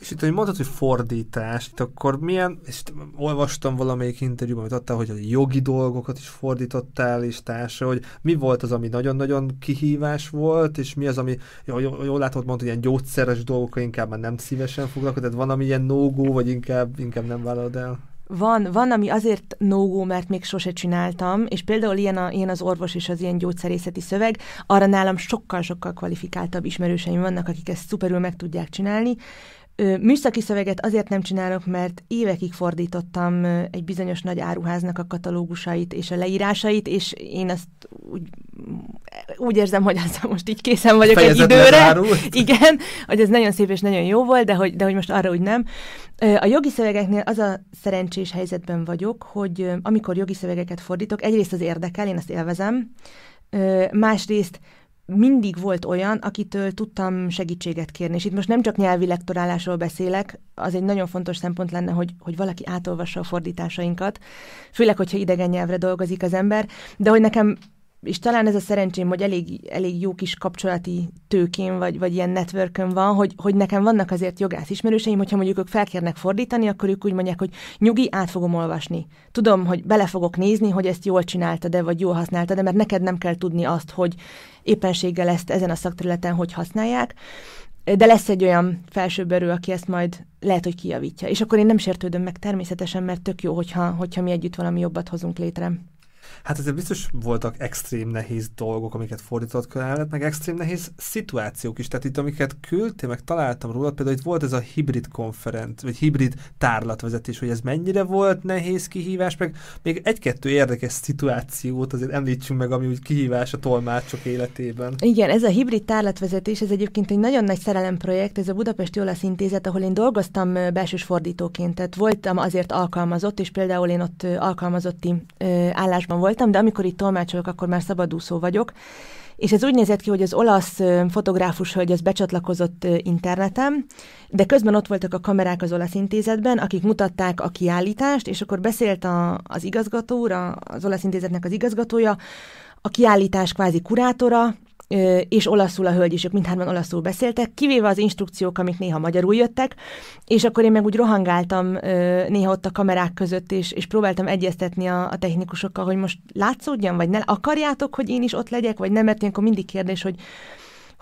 És itt, hogy mondtad, hogy fordítás, itt akkor milyen, és olvastam valamelyik interjúban, amit adtál, hogy a jogi dolgokat is fordítottál, és társa, hogy mi volt az, ami nagyon-nagyon kihívás volt, és mi az, ami, jól, jól látod, mondtad, hogy ilyen gyógyszeres dolgokkal inkább már nem szívesen foglalkozol, tehát van, ami ilyen no vagy inkább, inkább nem vállalod el? Van, van, ami azért no mert még sose csináltam, és például ilyen, a, ilyen az orvos és az ilyen gyógyszerészeti szöveg, arra nálam sokkal-sokkal kvalifikáltabb ismerőseim vannak, akik ezt szuperül meg tudják csinálni, Műszaki szöveget azért nem csinálok, mert évekig fordítottam egy bizonyos nagy áruháznak a katalógusait és a leírásait, és én azt úgy, úgy érzem, hogy ezzel most így készen vagyok egy időre. Igen, hogy ez nagyon szép és nagyon jó volt, de hogy, de hogy most arra úgy nem. A jogi szövegeknél az a szerencsés helyzetben vagyok, hogy amikor jogi szövegeket fordítok, egyrészt az érdekel, én azt élvezem, másrészt mindig volt olyan, akitől tudtam segítséget kérni. És itt most nem csak nyelvi lektorálásról beszélek, az egy nagyon fontos szempont lenne, hogy, hogy valaki átolvassa a fordításainkat, főleg, hogyha idegen nyelvre dolgozik az ember, de hogy nekem és talán ez a szerencsém, hogy elég, elég jó kis kapcsolati tőkén, vagy, vagy ilyen networkön van, hogy, hogy nekem vannak azért jogász ismerőseim, hogyha mondjuk ők felkérnek fordítani, akkor ők úgy mondják, hogy nyugi, át fogom olvasni. Tudom, hogy bele fogok nézni, hogy ezt jól csinálta, de vagy jól használta, de mert neked nem kell tudni azt, hogy éppenséggel ezt ezen a szakterületen hogy használják, de lesz egy olyan felsőbb erő, aki ezt majd lehet, hogy kijavítja. És akkor én nem sértődöm meg természetesen, mert tök jó, hogyha, hogyha mi együtt valami jobbat hozunk létre. Hát ezért biztos voltak extrém nehéz dolgok, amiket fordított kellett, meg extrém nehéz szituációk is. Tehát itt, amiket küldtél, meg találtam róla, például itt volt ez a hibrid konferenc, vagy hibrid tárlatvezetés, hogy ez mennyire volt nehéz kihívás, meg még egy-kettő érdekes szituációt azért említsünk meg, ami úgy kihívás a tolmácsok életében. Igen, ez a hibrid tárlatvezetés, ez egyébként egy nagyon nagy szerelemprojekt, ez a Budapesti Olasz Intézet, ahol én dolgoztam belsős fordítóként, tehát voltam azért alkalmazott, és például én ott alkalmazotti állásban voltam, de amikor itt tolmácsolok, akkor már szabadúszó vagyok, és ez úgy nézett ki, hogy az olasz fotográfus hölgy az becsatlakozott interneten, de közben ott voltak a kamerák az olasz intézetben, akik mutatták a kiállítást, és akkor beszélt a, az igazgató, az olasz intézetnek az igazgatója, a kiállítás kvázi kurátora, és olaszul a hölgy is, ők mindhárman olaszul beszéltek, kivéve az instrukciók, amik néha magyarul jöttek, és akkor én meg úgy rohangáltam néha ott a kamerák között, és, és próbáltam egyeztetni a, a technikusokkal, hogy most látszódjon, vagy ne akarjátok, hogy én is ott legyek, vagy nem, mert ilyenkor mindig kérdés, hogy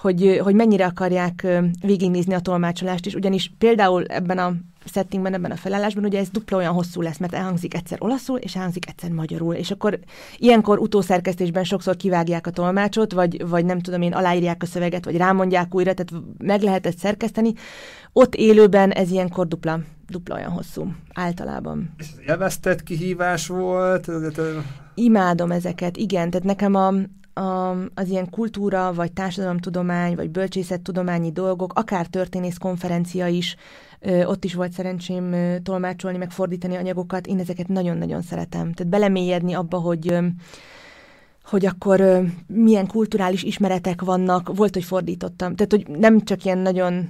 hogy, hogy mennyire akarják végignézni a tolmácsolást is, ugyanis például ebben a settingben, ebben a felállásban, ugye ez dupla olyan hosszú lesz, mert elhangzik egyszer olaszul, és elhangzik egyszer magyarul, és akkor ilyenkor utószerkesztésben sokszor kivágják a tolmácsot, vagy, vagy nem tudom én, aláírják a szöveget, vagy rámondják újra, tehát meg lehet ezt szerkeszteni. Ott élőben ez ilyenkor dupla, dupla olyan hosszú, általában. És élveztett kihívás volt? Imádom ezeket, igen, tehát nekem a, a, az ilyen kultúra, vagy társadalomtudomány, vagy bölcsészettudományi dolgok, akár történész konferencia is, ott is volt szerencsém tolmácsolni, meg fordítani anyagokat, én ezeket nagyon-nagyon szeretem. Tehát belemélyedni abba, hogy hogy akkor milyen kulturális ismeretek vannak, volt, hogy fordítottam. Tehát, hogy nem csak ilyen nagyon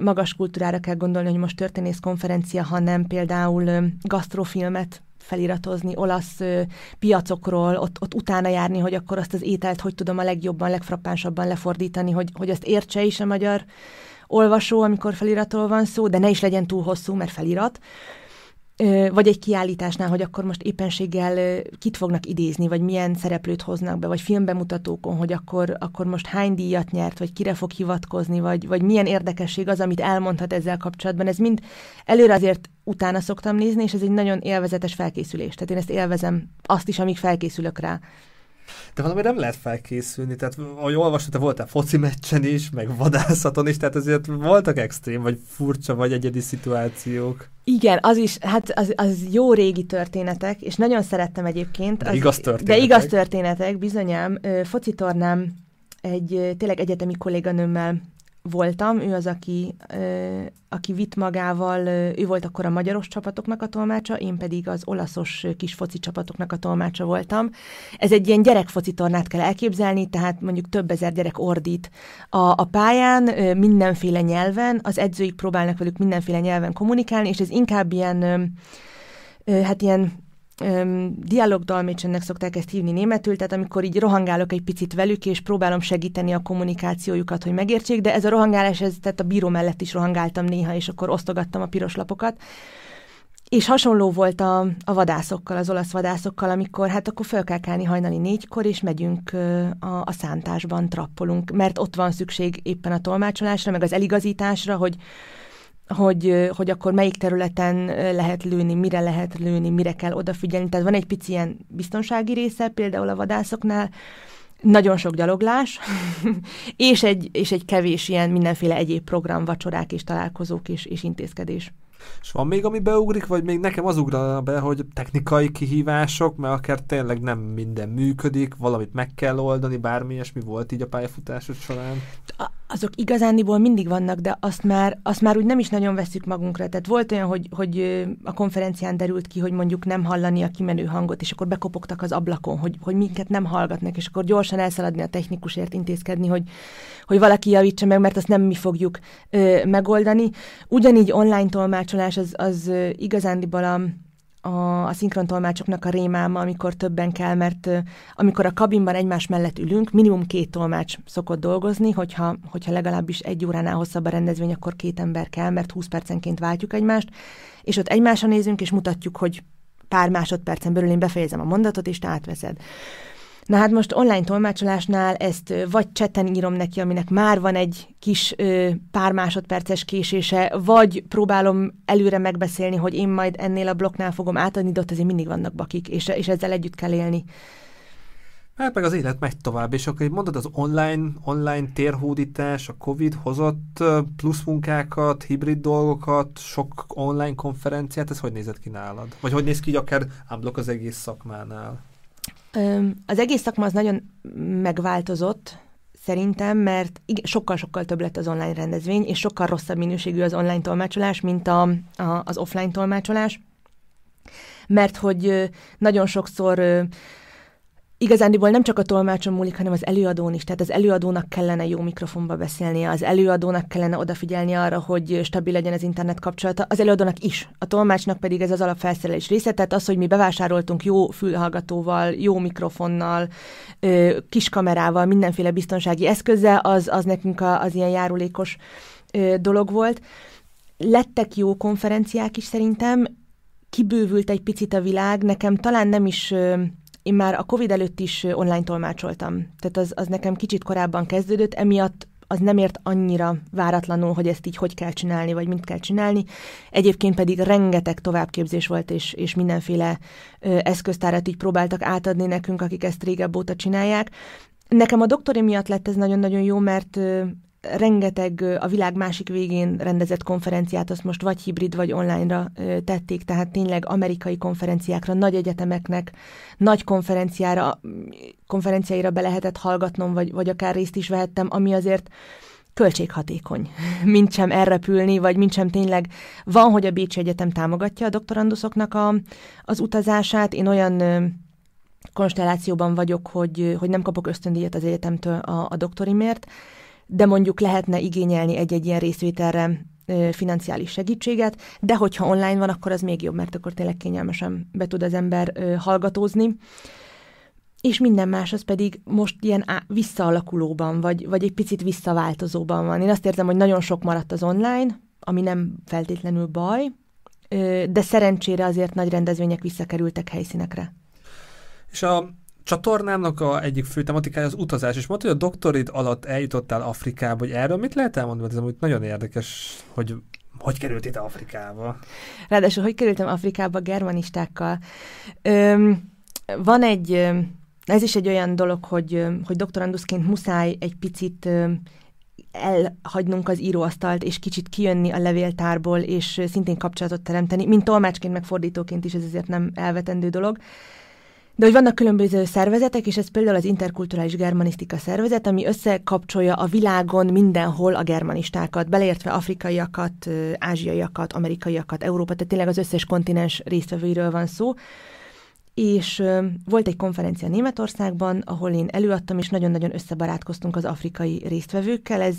magas kultúrára kell gondolni, hogy most történész konferencia, hanem például gasztrofilmet feliratozni olasz ö, piacokról, ott, ott utána járni, hogy akkor azt az ételt hogy tudom a legjobban, legfrappánsabban lefordítani, hogy, hogy azt értse is a magyar olvasó, amikor feliratról van szó, de ne is legyen túl hosszú, mert felirat. Vagy egy kiállításnál, hogy akkor most éppenséggel kit fognak idézni, vagy milyen szereplőt hoznak be, vagy filmbemutatókon, hogy akkor, akkor most hány díjat nyert, vagy kire fog hivatkozni, vagy, vagy milyen érdekesség az, amit elmondhat ezzel kapcsolatban. Ez mind előre azért utána szoktam nézni, és ez egy nagyon élvezetes felkészülés. Tehát én ezt élvezem azt is, amíg felkészülök rá. De valami nem lehet felkészülni, tehát ahogy olvasod, te voltál foci meccsen is, meg vadászaton is, tehát azért voltak extrém, vagy furcsa, vagy egyedi szituációk. Igen, az is, hát az, az jó régi történetek, és nagyon szerettem egyébként. De az, igaz történetek. De igaz történetek, bizonyám. Foci tornám egy tényleg egyetemi kolléganőmmel voltam, ő az, aki, aki vitt magával, ő volt akkor a magyaros csapatoknak a tolmácsa, én pedig az olaszos kis foci csapatoknak a tolmácsa voltam. Ez egy ilyen gyerekfoci tornát kell elképzelni, tehát mondjuk több ezer gyerek ordít a, a pályán, mindenféle nyelven, az edzőik próbálnak velük mindenféle nyelven kommunikálni, és ez inkább ilyen, hát ilyen dialogdalmécsennek szokták ezt hívni németül, tehát amikor így rohangálok egy picit velük, és próbálom segíteni a kommunikációjukat, hogy megértsék, de ez a rohangálás, ez, tehát a bíró mellett is rohangáltam néha, és akkor osztogattam a piros lapokat. És hasonló volt a, a vadászokkal, az olasz vadászokkal, amikor hát akkor fel kell kelni hajnali négykor, és megyünk a, a szántásban, trappolunk, mert ott van szükség éppen a tolmácsolásra, meg az eligazításra, hogy hogy, hogy akkor melyik területen lehet lőni, mire lehet lőni, mire kell odafigyelni. Tehát van egy pici ilyen biztonsági része, például a vadászoknál, nagyon sok gyaloglás, és, egy, és egy kevés ilyen mindenféle egyéb program, vacsorák és találkozók és, és intézkedés. És van még, ami beugrik, vagy még nekem az ugrana be, hogy technikai kihívások, mert akár tényleg nem minden működik, valamit meg kell oldani, bármi ilyesmi volt így a pályafutásod során? azok igazániból mindig vannak, de azt már, azt már úgy nem is nagyon veszük magunkra. Tehát volt olyan, hogy, hogy a konferencián derült ki, hogy mondjuk nem hallani a kimenő hangot, és akkor bekopogtak az ablakon, hogy, hogy minket nem hallgatnak, és akkor gyorsan elszaladni a technikusért intézkedni, hogy, hogy valaki javítsa meg, mert azt nem mi fogjuk ö, megoldani. Ugyanígy online tolmácsolás az, az igazándiból a, a, a szinkrontolmácsoknak a rémáma, amikor többen kell, mert uh, amikor a kabinban egymás mellett ülünk, minimum két tolmács szokott dolgozni, hogyha, hogyha legalábbis egy óránál hosszabb a rendezvény, akkor két ember kell, mert 20 percenként váltjuk egymást, és ott egymásra nézünk, és mutatjuk, hogy pár másodpercen belül én befejezem a mondatot, és te átveszed. Na hát most online tolmácsolásnál ezt vagy cseten írom neki, aminek már van egy kis ö, pár másodperces késése, vagy próbálom előre megbeszélni, hogy én majd ennél a blokknál fogom átadni, de ott azért mindig vannak bakik, és, és ezzel együtt kell élni. Hát meg az élet megy tovább, és akkor mondod az online, online térhódítás, a Covid hozott plusz munkákat, hibrid dolgokat, sok online konferenciát, ez hogy nézett ki nálad? Vagy hogy néz ki akár ámblok az egész szakmánál? Az egész szakma az nagyon megváltozott, szerintem, mert sokkal-sokkal több lett az online rendezvény, és sokkal rosszabb minőségű az online tolmácsolás, mint a, a, az offline tolmácsolás, mert hogy nagyon sokszor igazándiból nem csak a tolmácson múlik, hanem az előadón is. Tehát az előadónak kellene jó mikrofonba beszélnie, az előadónak kellene odafigyelni arra, hogy stabil legyen az internet kapcsolata, az előadónak is. A tolmácsnak pedig ez az alapfelszerelés része, tehát az, hogy mi bevásároltunk jó fülhallgatóval, jó mikrofonnal, kis kamerával, mindenféle biztonsági eszközzel, az, az nekünk az ilyen járulékos dolog volt. Lettek jó konferenciák is szerintem, kibővült egy picit a világ, nekem talán nem is én már a Covid előtt is online tolmácsoltam. Tehát az, az nekem kicsit korábban kezdődött, emiatt az nem ért annyira váratlanul, hogy ezt így hogy kell csinálni, vagy mit kell csinálni. Egyébként pedig rengeteg továbbképzés volt, és, és mindenféle ö, eszköztárat így próbáltak átadni nekünk, akik ezt régebb óta csinálják. Nekem a doktori miatt lett ez nagyon-nagyon jó, mert rengeteg a világ másik végén rendezett konferenciát, azt most vagy hibrid, vagy online-ra tették, tehát tényleg amerikai konferenciákra, nagy egyetemeknek, nagy konferenciára, konferenciáira be lehetett hallgatnom, vagy, vagy akár részt is vehettem, ami azért költséghatékony, mint sem elrepülni, vagy mint sem tényleg van, hogy a Bécsi Egyetem támogatja a doktoranduszoknak a, az utazását. Én olyan konstellációban vagyok, hogy, hogy nem kapok ösztöndíjat az egyetemtől a, a doktorimért, de mondjuk lehetne igényelni egy-egy ilyen részvételre financiális segítséget, de hogyha online van, akkor az még jobb, mert akkor tényleg kényelmesen be tud az ember hallgatózni. És minden más az pedig most ilyen á- visszaalakulóban, vagy, vagy egy picit visszaváltozóban van. Én azt érzem, hogy nagyon sok maradt az online, ami nem feltétlenül baj, de szerencsére azért nagy rendezvények visszakerültek helyszínekre. És a csatornámnak a egyik fő tematikája az utazás, és mondta, hogy a doktorid alatt eljutottál Afrikába, hogy erről mit lehet elmondani, ez amúgy nagyon érdekes, hogy hogy került itt Afrikába? Ráadásul, hogy kerültem Afrikába germanistákkal? Öm, van egy, ez is egy olyan dolog, hogy, hogy doktoranduszként muszáj egy picit elhagynunk az íróasztalt, és kicsit kijönni a levéltárból, és szintén kapcsolatot teremteni, mint tolmácsként, meg fordítóként is, ez azért nem elvetendő dolog. De hogy vannak különböző szervezetek, és ez például az interkulturális germanisztika szervezet, ami összekapcsolja a világon mindenhol a germanistákat, beleértve afrikaiakat, ázsiaiakat, amerikaiakat, Európa, tehát tényleg az összes kontinens résztvevőiről van szó. És volt egy konferencia Németországban, ahol én előadtam, és nagyon-nagyon összebarátkoztunk az afrikai résztvevőkkel. Ez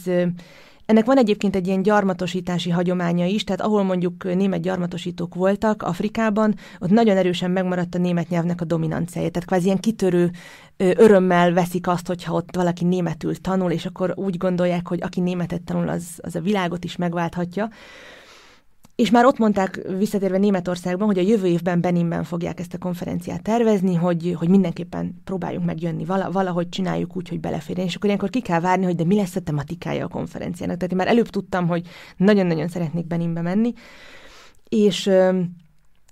ennek van egyébként egy ilyen gyarmatosítási hagyománya is, tehát ahol mondjuk német gyarmatosítók voltak Afrikában, ott nagyon erősen megmaradt a német nyelvnek a dominanciája. Tehát kvázi ilyen kitörő örömmel veszik azt, hogyha ott valaki németül tanul, és akkor úgy gondolják, hogy aki németet tanul, az, az a világot is megválthatja. És már ott mondták, visszatérve Németországban, hogy a jövő évben Beninben fogják ezt a konferenciát tervezni, hogy, hogy mindenképpen próbáljunk megjönni, valahogy csináljuk úgy, hogy beleférjen. És akkor ilyenkor ki kell várni, hogy de mi lesz a tematikája a konferenciának. Tehát én már előbb tudtam, hogy nagyon-nagyon szeretnék Beninbe menni. És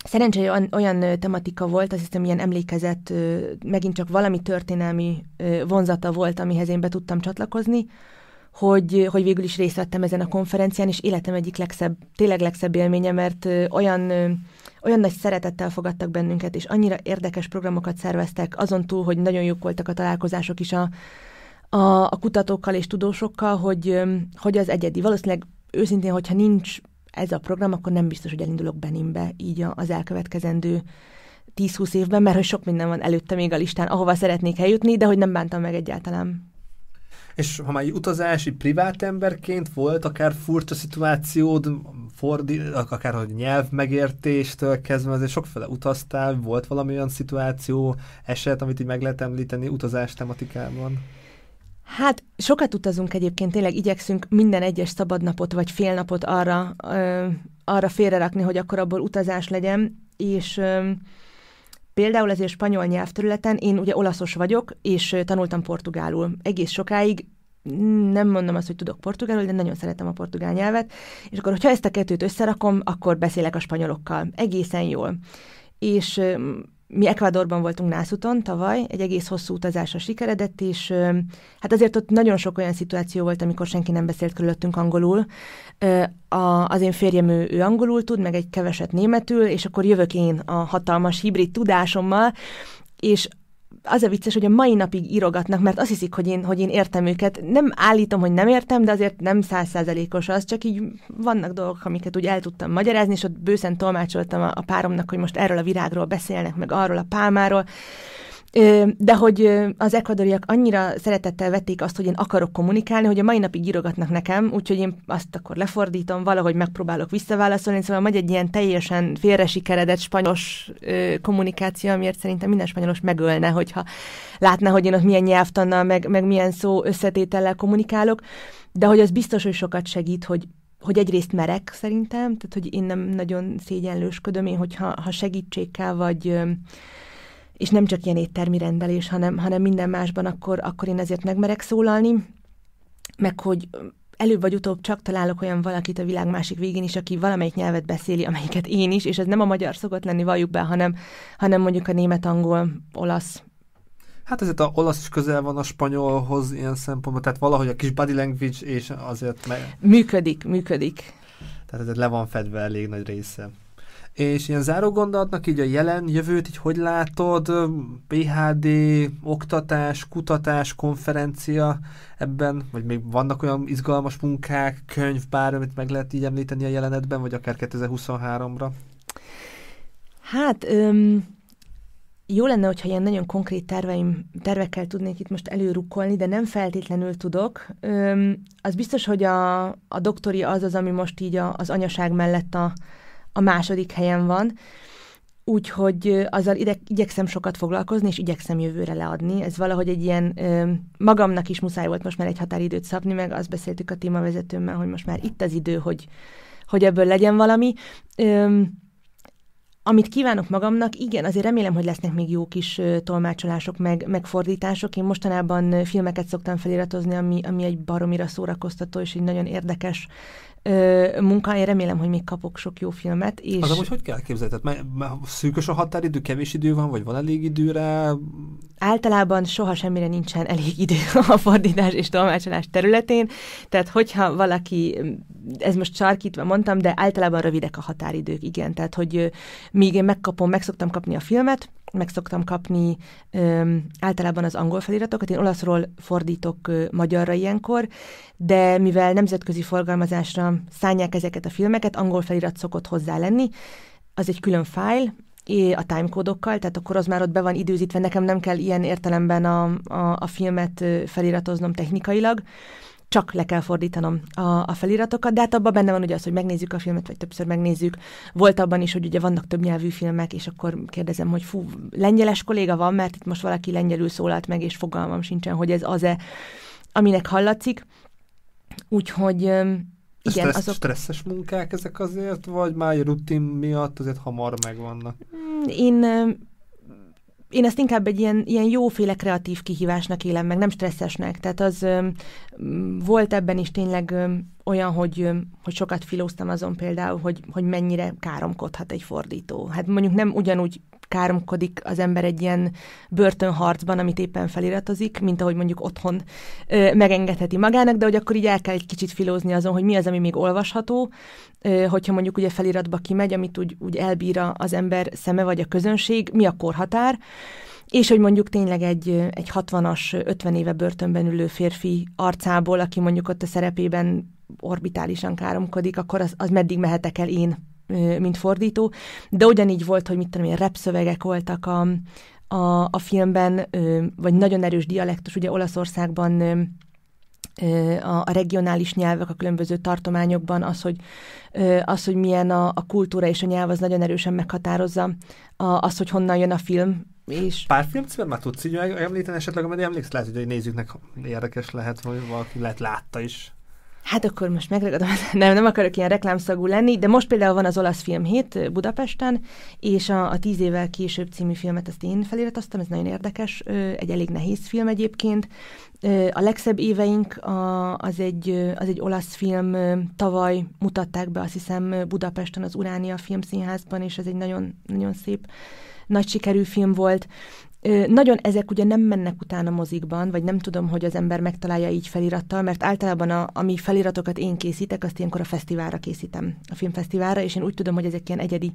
Szerencsére olyan, olyan tematika volt, azt hiszem ilyen emlékezett, megint csak valami történelmi vonzata volt, amihez én be tudtam csatlakozni, hogy, hogy végül is részt vettem ezen a konferencián, és életem egyik legszebb, tényleg legszebb élménye, mert olyan, olyan nagy szeretettel fogadtak bennünket, és annyira érdekes programokat szerveztek, azon túl, hogy nagyon jók voltak a találkozások is a, a, a kutatókkal és tudósokkal, hogy, hogy az egyedi. Valószínűleg őszintén, hogyha nincs ez a program, akkor nem biztos, hogy elindulok Beninbe így az elkövetkezendő 10-20 évben, mert hogy sok minden van előtte még a listán, ahova szeretnék eljutni, de hogy nem bántam meg egyáltalán. És ha már utazási privát emberként volt akár furcsa szituációd, fordi, akár hogy nyelv megértéstől kezdve, azért sokféle utaztál, volt valami olyan szituáció, eset, amit így meg lehet említeni utazás tematikában? Hát sokat utazunk egyébként, tényleg igyekszünk minden egyes szabadnapot vagy félnapot arra, ö, arra félrerakni, hogy akkor abból utazás legyen, és ö, Például azért spanyol nyelvterületen, én ugye olaszos vagyok, és tanultam portugálul. Egész sokáig nem mondom azt, hogy tudok portugálul, de nagyon szeretem a portugál nyelvet, és akkor, hogyha ezt a kettőt összerakom, akkor beszélek a spanyolokkal. Egészen jól. És mi Ecuadorban voltunk Nászuton tavaly, egy egész hosszú utazásra sikeredett, és hát azért ott nagyon sok olyan szituáció volt, amikor senki nem beszélt körülöttünk angolul. A, az én férjem ő, ő angolul tud, meg egy keveset németül, és akkor jövök én a hatalmas hibrid tudásommal, és az a vicces, hogy a mai napig írogatnak, mert azt hiszik, hogy én, hogy én értem őket. Nem állítom, hogy nem értem, de azért nem százszázalékos az, csak így vannak dolgok, amiket úgy el tudtam magyarázni, és ott bőszen tolmácsoltam a, a páromnak, hogy most erről a virágról beszélnek, meg arról a pálmáról. De hogy az ekvadoriak annyira szeretettel vették azt, hogy én akarok kommunikálni, hogy a mai napig írogatnak nekem, úgyhogy én azt akkor lefordítom, valahogy megpróbálok visszaválaszolni, szóval majd egy ilyen teljesen félresikeredett spanyolos kommunikáció, amiért szerintem minden spanyolos megölne, hogyha látná, hogy én ott milyen nyelvtannal, meg, meg milyen szó összetétellel kommunikálok, de hogy az biztos, hogy sokat segít, hogy hogy egyrészt merek szerintem, tehát hogy én nem nagyon szégyenlősködöm, én hogyha ha segítségkel vagy és nem csak ilyen éttermi rendelés, hanem, hanem minden másban, akkor, akkor én ezért megmerek szólalni. meg hogy előbb vagy utóbb csak találok olyan valakit a világ másik végén is, aki valamelyik nyelvet beszéli, amelyiket én is, és ez nem a magyar szokott lenni, valljuk be, hanem, hanem mondjuk a német, angol, olasz, Hát ezért a olasz is közel van a spanyolhoz ilyen szempontból, tehát valahogy a kis body language, és azért meg... Működik, működik. Tehát ez le van fedve elég nagy része. És ilyen záró gondolatnak így a jelen, jövőt, így hogy látod, PHD, oktatás, kutatás, konferencia ebben, vagy még vannak olyan izgalmas munkák, könyv, bár, amit meg lehet így említeni a jelenetben, vagy akár 2023-ra? Hát, öm, jó lenne, hogyha ilyen nagyon konkrét terveim, tervekkel tudnék itt most előrukkolni, de nem feltétlenül tudok. Öm, az biztos, hogy a, a doktori az az, ami most így a, az anyaság mellett a, a második helyen van, úgyhogy azzal ide, igyekszem sokat foglalkozni, és igyekszem jövőre leadni. Ez valahogy egy ilyen, ö, magamnak is muszáj volt most már egy határidőt szabni, meg azt beszéltük a témavezetőmmel, hogy most már itt az idő, hogy, hogy ebből legyen valami. Ö, amit kívánok magamnak, igen, azért remélem, hogy lesznek még jó kis tolmácsolások, meg, megfordítások. Én mostanában filmeket szoktam feliratozni, ami, ami egy baromira szórakoztató és egy nagyon érdekes ö, munka. Én remélem, hogy még kapok sok jó filmet. És... Az amúgy hogy kell képzelni? Tehát szűkös a határidő, kevés idő van, vagy van elég időre? Általában soha semmire nincsen elég idő a fordítás és tolmácsolás területén. Tehát hogyha valaki, ez most sarkítva mondtam, de általában rövidek a határidők, igen. Tehát, hogy míg én megkapom, meg szoktam kapni a filmet, meg szoktam kapni ö, általában az angol feliratokat. Én olaszról fordítok ö, magyarra ilyenkor, de mivel nemzetközi forgalmazásra szállják ezeket a filmeket, angol felirat szokott hozzá lenni, az egy külön fájl, a timecódokkal, tehát akkor az már ott be van időzítve, nekem nem kell ilyen értelemben a, a, a filmet feliratoznom technikailag, csak le kell fordítanom a, a feliratokat, de hát abban benne van ugye az, hogy megnézzük a filmet, vagy többször megnézzük. Volt abban is, hogy ugye vannak több nyelvű filmek, és akkor kérdezem, hogy fú, lengyeles kolléga van, mert itt most valaki lengyelül szólalt meg, és fogalmam sincsen, hogy ez az-e, aminek hallatszik. Úgyhogy igen, Stressz, azok... Stresszes munkák ezek azért, vagy már rutin miatt azért hamar megvannak? Mm, én én ezt inkább egy ilyen, ilyen jóféle kreatív kihívásnak élem meg, nem stresszesnek. Tehát az volt ebben is tényleg olyan, hogy, hogy sokat filóztam azon például, hogy, hogy mennyire káromkodhat egy fordító. Hát mondjuk nem ugyanúgy káromkodik az ember egy ilyen börtönharcban, amit éppen feliratozik, mint ahogy mondjuk otthon ö, megengedheti magának, de hogy akkor így el kell egy kicsit filózni azon, hogy mi az, ami még olvasható, ö, hogyha mondjuk ugye feliratba kimegy, amit úgy, úgy elbír az ember szeme vagy a közönség, mi a korhatár, és hogy mondjuk tényleg egy, egy 60-as, 50 éve börtönben ülő férfi arcából, aki mondjuk ott a szerepében orbitálisan káromkodik, akkor az, az meddig mehetek el én mint fordító, de ugyanígy volt, hogy mit tudom én, repszövegek voltak a, a, a filmben, vagy nagyon erős dialektus, ugye Olaszországban a, a regionális nyelvek a különböző tartományokban, az, hogy, az, hogy milyen a, a kultúra és a nyelv, az nagyon erősen meghatározza a, az, hogy honnan jön a film, és... Pár film már tudsz így említeni esetleg, amit emlékszel, lehet, hogy nézőknek érdekes lehet, hogy valaki lehet látta is. Hát akkor most megragadom, nem, nem akarok ilyen reklámszagú lenni, de most például van az olasz filmhét Budapesten, és a, a Tíz évvel később című filmet ezt én feliratoztam, ez nagyon érdekes, egy elég nehéz film egyébként. A legszebb éveink az, egy, az egy olasz film, tavaly mutatták be azt hiszem Budapesten az Uránia Filmszínházban, és ez egy nagyon, nagyon szép nagy sikerű film volt. Nagyon ezek ugye nem mennek utána mozikban, vagy nem tudom, hogy az ember megtalálja így felirattal, mert általában a, ami feliratokat én készítek, azt ilyenkor a fesztiválra készítem, a filmfesztiválra, és én úgy tudom, hogy ezek ilyen egyedi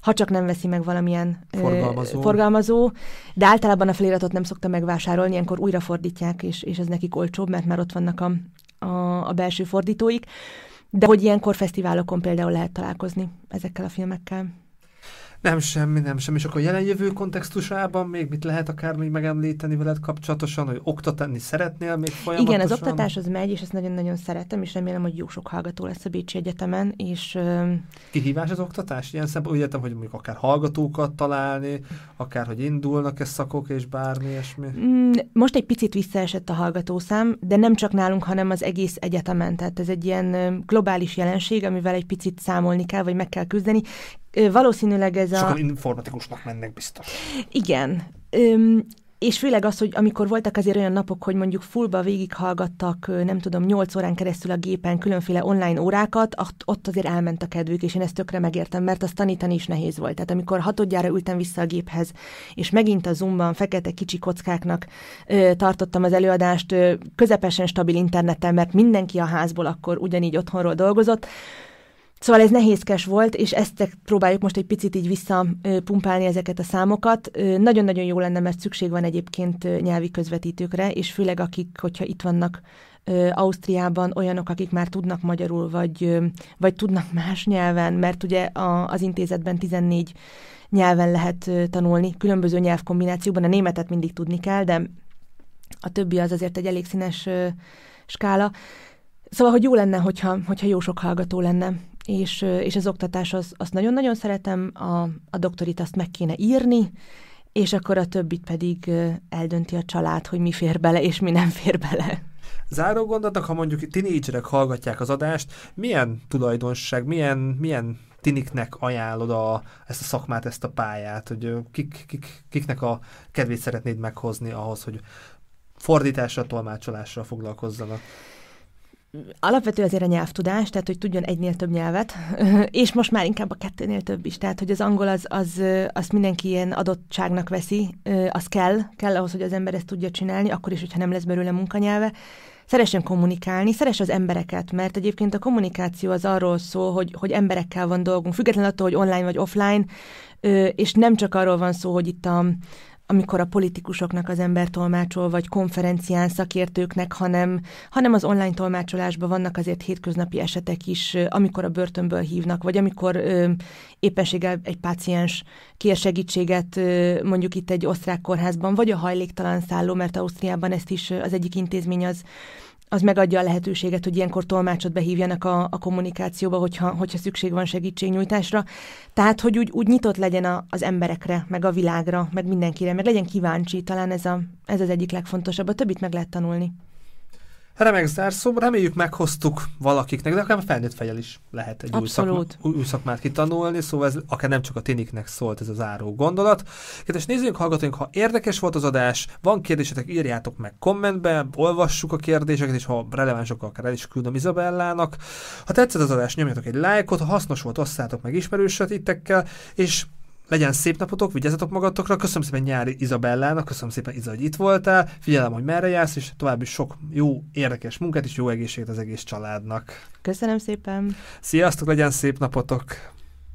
ha csak nem veszi meg valamilyen forgalmazó. Ö, forgalmazó, de általában a feliratot nem szokta megvásárolni, ilyenkor újra fordítják, és, és ez nekik olcsóbb, mert már ott vannak a, a, a belső fordítóik. De hogy ilyenkor fesztiválokon például lehet találkozni ezekkel a filmekkel. Nem semmi, nem semmi. És akkor jelenjövő kontextusában még mit lehet akár még megemlíteni veled kapcsolatosan, hogy oktatni szeretnél még folyamatosan? Igen, az oktatás az megy, és ezt nagyon-nagyon szeretem, és remélem, hogy jó sok hallgató lesz a Bécsi Egyetemen. És, Kihívás az oktatás? Ilyen szempontból úgy értem, hogy mondjuk akár hallgatókat találni, akár hogy indulnak-e szakok, és bármi ilyesmi? Mm, most egy picit visszaesett a hallgatószám, de nem csak nálunk, hanem az egész egyetemen. Tehát ez egy ilyen globális jelenség, amivel egy picit számolni kell, vagy meg kell küzdeni valószínűleg ez Sokan a... informatikusnak mennek biztos. Igen. Öm, és főleg az, hogy amikor voltak azért olyan napok, hogy mondjuk fullba végighallgattak, nem tudom, 8 órán keresztül a gépen különféle online órákat, ott azért elment a kedvük, és én ezt tökre megértem, mert azt tanítani is nehéz volt. Tehát amikor hatodjára ültem vissza a géphez, és megint a Zoomban fekete kicsi kockáknak ö, tartottam az előadást ö, közepesen stabil interneten, mert mindenki a házból akkor ugyanígy otthonról dolgozott, Szóval ez nehézkes volt, és ezt próbáljuk most egy picit így visszapumpálni ezeket a számokat. Nagyon-nagyon jó lenne, mert szükség van egyébként nyelvi közvetítőkre, és főleg akik, hogyha itt vannak Ausztriában olyanok, akik már tudnak magyarul, vagy, vagy tudnak más nyelven, mert ugye a, az intézetben 14 nyelven lehet tanulni, különböző nyelvkombinációban, a németet mindig tudni kell, de a többi az azért egy elég színes skála. Szóval, hogy jó lenne, hogyha, hogyha jó sok hallgató lenne, és, és az oktatás az, azt nagyon-nagyon szeretem, a, a doktorit azt meg kéne írni, és akkor a többit pedig eldönti a család, hogy mi fér bele, és mi nem fér bele. Záró gondolatok, ha mondjuk tinédzserek hallgatják az adást, milyen tulajdonság, milyen, milyen tiniknek ajánlod a, ezt a szakmát, ezt a pályát, hogy kik, kik, kiknek a kedvét szeretnéd meghozni ahhoz, hogy fordításra, tolmácsolásra foglalkozzanak? Alapvető azért a nyelvtudás, tehát hogy tudjon egynél több nyelvet, és most már inkább a kettőnél több is, tehát hogy az angol az, az, azt mindenki ilyen adottságnak veszi, az kell, kell ahhoz, hogy az ember ezt tudja csinálni, akkor is, hogyha nem lesz belőle munkanyelve. Szeressen kommunikálni, szeres az embereket, mert egyébként a kommunikáció az arról szól, hogy, hogy emberekkel van dolgunk, függetlenül attól, hogy online vagy offline, és nem csak arról van szó, hogy itt a, amikor a politikusoknak az ember tolmácsol, vagy konferencián szakértőknek, hanem, hanem az online tolmácsolásban vannak azért hétköznapi esetek is, amikor a börtönből hívnak, vagy amikor ö, éppenséggel egy páciens kér segítséget, ö, mondjuk itt egy osztrák kórházban, vagy a hajléktalan szálló, mert Ausztriában ezt is az egyik intézmény az az megadja a lehetőséget, hogy ilyenkor tolmácsot behívjanak a, a kommunikációba, hogyha, hogyha szükség van segítségnyújtásra. Tehát, hogy úgy, úgy nyitott legyen a, az emberekre, meg a világra, meg mindenkire, meg legyen kíváncsi, talán ez, a, ez az egyik legfontosabb. A többit meg lehet tanulni. Remek zárszó, reméljük meghoztuk valakiknek, de akár felnőtt fejjel is lehet egy új, szakma, új, szakmát kitanulni, szóval ez akár nem csak a tiniknek szólt ez az záró gondolat. Kedves nézőink, hallgatóink, ha érdekes volt az adás, van kérdésetek, írjátok meg kommentbe, olvassuk a kérdéseket, és ha relevánsok, akár el is küldöm Izabellának. Ha tetszett az adás, nyomjatok egy lájkot, ha hasznos volt, osszátok meg ismerősöitekkel, és legyen szép napotok, vigyázzatok magatokra, köszönöm szépen Nyári Izabellának, köszönöm szépen Iza, hogy itt voltál, figyelem, hogy merre jársz, és további sok jó, érdekes munkát és jó egészséget az egész családnak. Köszönöm szépen! Sziasztok, legyen szép napotok!